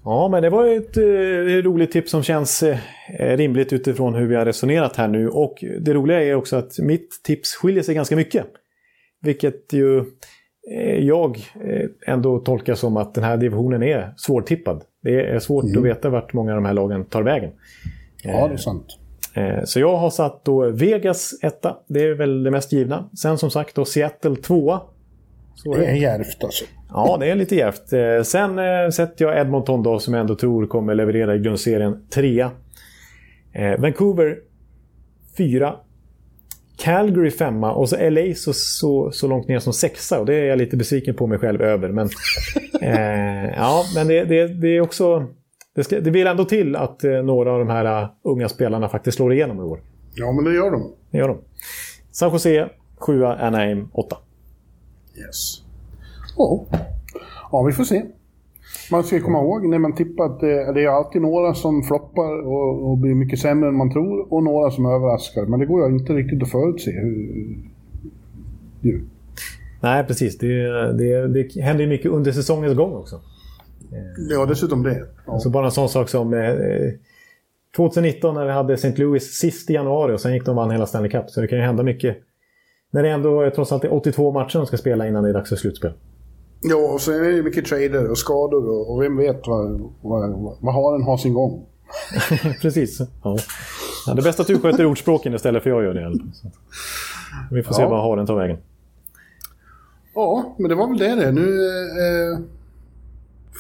Ja, men det var ett eh, roligt tips som känns eh, rimligt utifrån hur vi har resonerat här nu. Och det roliga är också att mitt tips skiljer sig ganska mycket. Vilket ju jag eh, ändå tolkar som att den här divisionen är svårtippad. Det är svårt mm. att veta vart många av de här lagen tar vägen. Ja, det är sant. Eh, så jag har satt då Vegas etta. Det är väl det mest givna. Sen som sagt då Seattle tvåa. Så Det är djärvt alltså. Ja, det är lite djärvt. Eh, Sen eh, sätter jag Edmonton då, som jag ändå tror kommer leverera i grundserien, trea. Eh, Vancouver fyra. Calgary femma och så LA så, så, så långt ner som sexa. Och det är jag lite besviken på mig själv över. Men, [laughs] eh, ja, men det, det, det är också... Det, ska, det vill ändå till att eh, några av de här uh, unga spelarna faktiskt slår igenom i år. Ja, men det gör de. Det gör de. San Jose, sjua, Anaheim, åtta. Yes. Ja. ja, vi får se. Man ska komma ihåg när man tippar att det, det är alltid några som floppar och, och blir mycket sämre än man tror och några som överraskar. Men det går ju inte riktigt att förutse. Hur, ju. Nej, precis. Det, det, det händer ju mycket under säsongens gång också. Ja, dessutom det. Ja. Alltså bara en sån sak som eh, 2019 när vi hade St. Louis sist i januari och sen gick de och vann hela Stanley Cup. Så det kan ju hända mycket. När det ändå trots allt är 82 matcher de ska spela innan det är dags för slutspel. Ja, och sen är det mycket trader och skador och, vem vet vad, vad, vad har den har sin gång. [laughs] Precis. Ja. Ja, det bästa att du sköter ordspråken istället för jag gör det. Så. Vi får se Ja. vad haren tar vägen. Ja, men det var väl det det. Nu eh,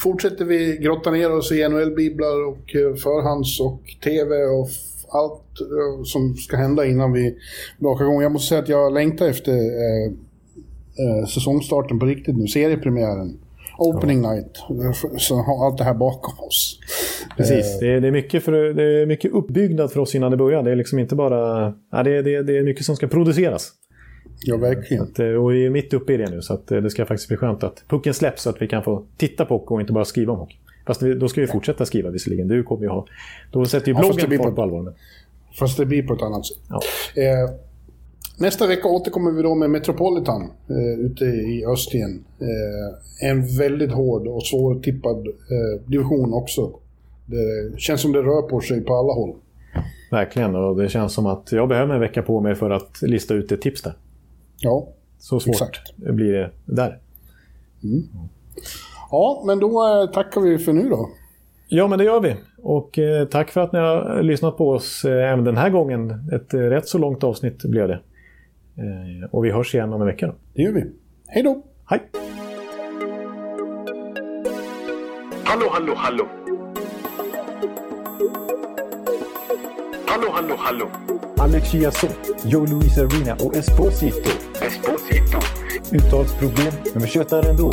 fortsätter vi grotta ner oss i NHL-biblar och eh, förhands och TV och allt eh, som ska hända innan vi brakar igång. Jag måste säga att jag längtar efter eh, eh, säsongstarten på riktigt nu, seriepremiären. Opening night, eh, så har allt det här bakom oss. Precis. Det är, det, är mycket för, det är mycket uppbyggnad för oss innan det börjar. Det är liksom inte bara... Ja, det, är- det, är- det är mycket som ska produceras. Ja, verkligen. Att, eh, och vi är mitt uppe i det nu så att eh, det ska faktiskt bli skönt att pucken släpps så att vi kan få titta på hockey och inte bara skriva om hockey. Fast då ska vi fortsätta skriva visserligen. Du kommer ju ha... Då sätter ju Ja, bloggen blir fart på- allvar. Fast det blir på ett annat sätt. ja. Eh, nästa vecka återkommer vi då med Metropolitan eh, ute i öst igen. Eh, en väldigt hård och svårtippad eh, division också. Det känns som det rör på sig på alla håll. Verkligen. Och det känns som att jag behöver en vecka på mig för att lista ut ett tips där. Ja. Så svårt Exakt. blir det där. ja, men då eh, tackar vi för nu då. Ja, men det gör vi. Och eh, tack för att ni har lyssnat på oss eh, även den här gången. Ett eh, rätt så långt avsnitt blev det. Eh, och vi hörs igen om en vecka. Då. Det gör vi. Hej då! Hej! Hallå, hallå, hallå. Hallå, hallå, hallå. Alex Chiazot, Joe Luis Arena och Esposito. Esposito. Uttalsproblem, men vi tjötar ändå.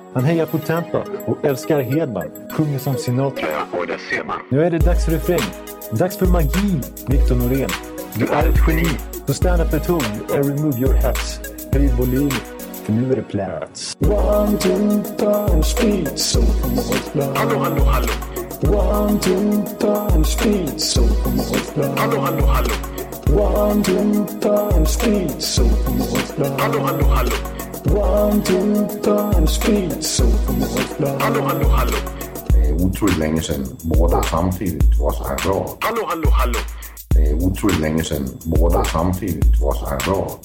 Han hejar på Tampa och älskar Hedman. Sjunger som Sinatra. Ja, och där ser man. Nu är det dags för refräng. Dags för magi, Victor Norén. Du är ett geni. Så stand up at home and remove your hats. Höj volymen, för nu är det plats. One, two, time, speed, so Hallå, hallå, hallå. One, two, time, speed, so Hallå, hallå, hallå. One, two, time, speed, so Hallå, hallå, hallå. One, two, time, speed, so Hallå, hallå, hallå. Det är otroligt länge sedan båda samtidigt var så här bra. Hallå, hallå, hallå. Det är otroligt länge sedan båda samtidigt var så här bra.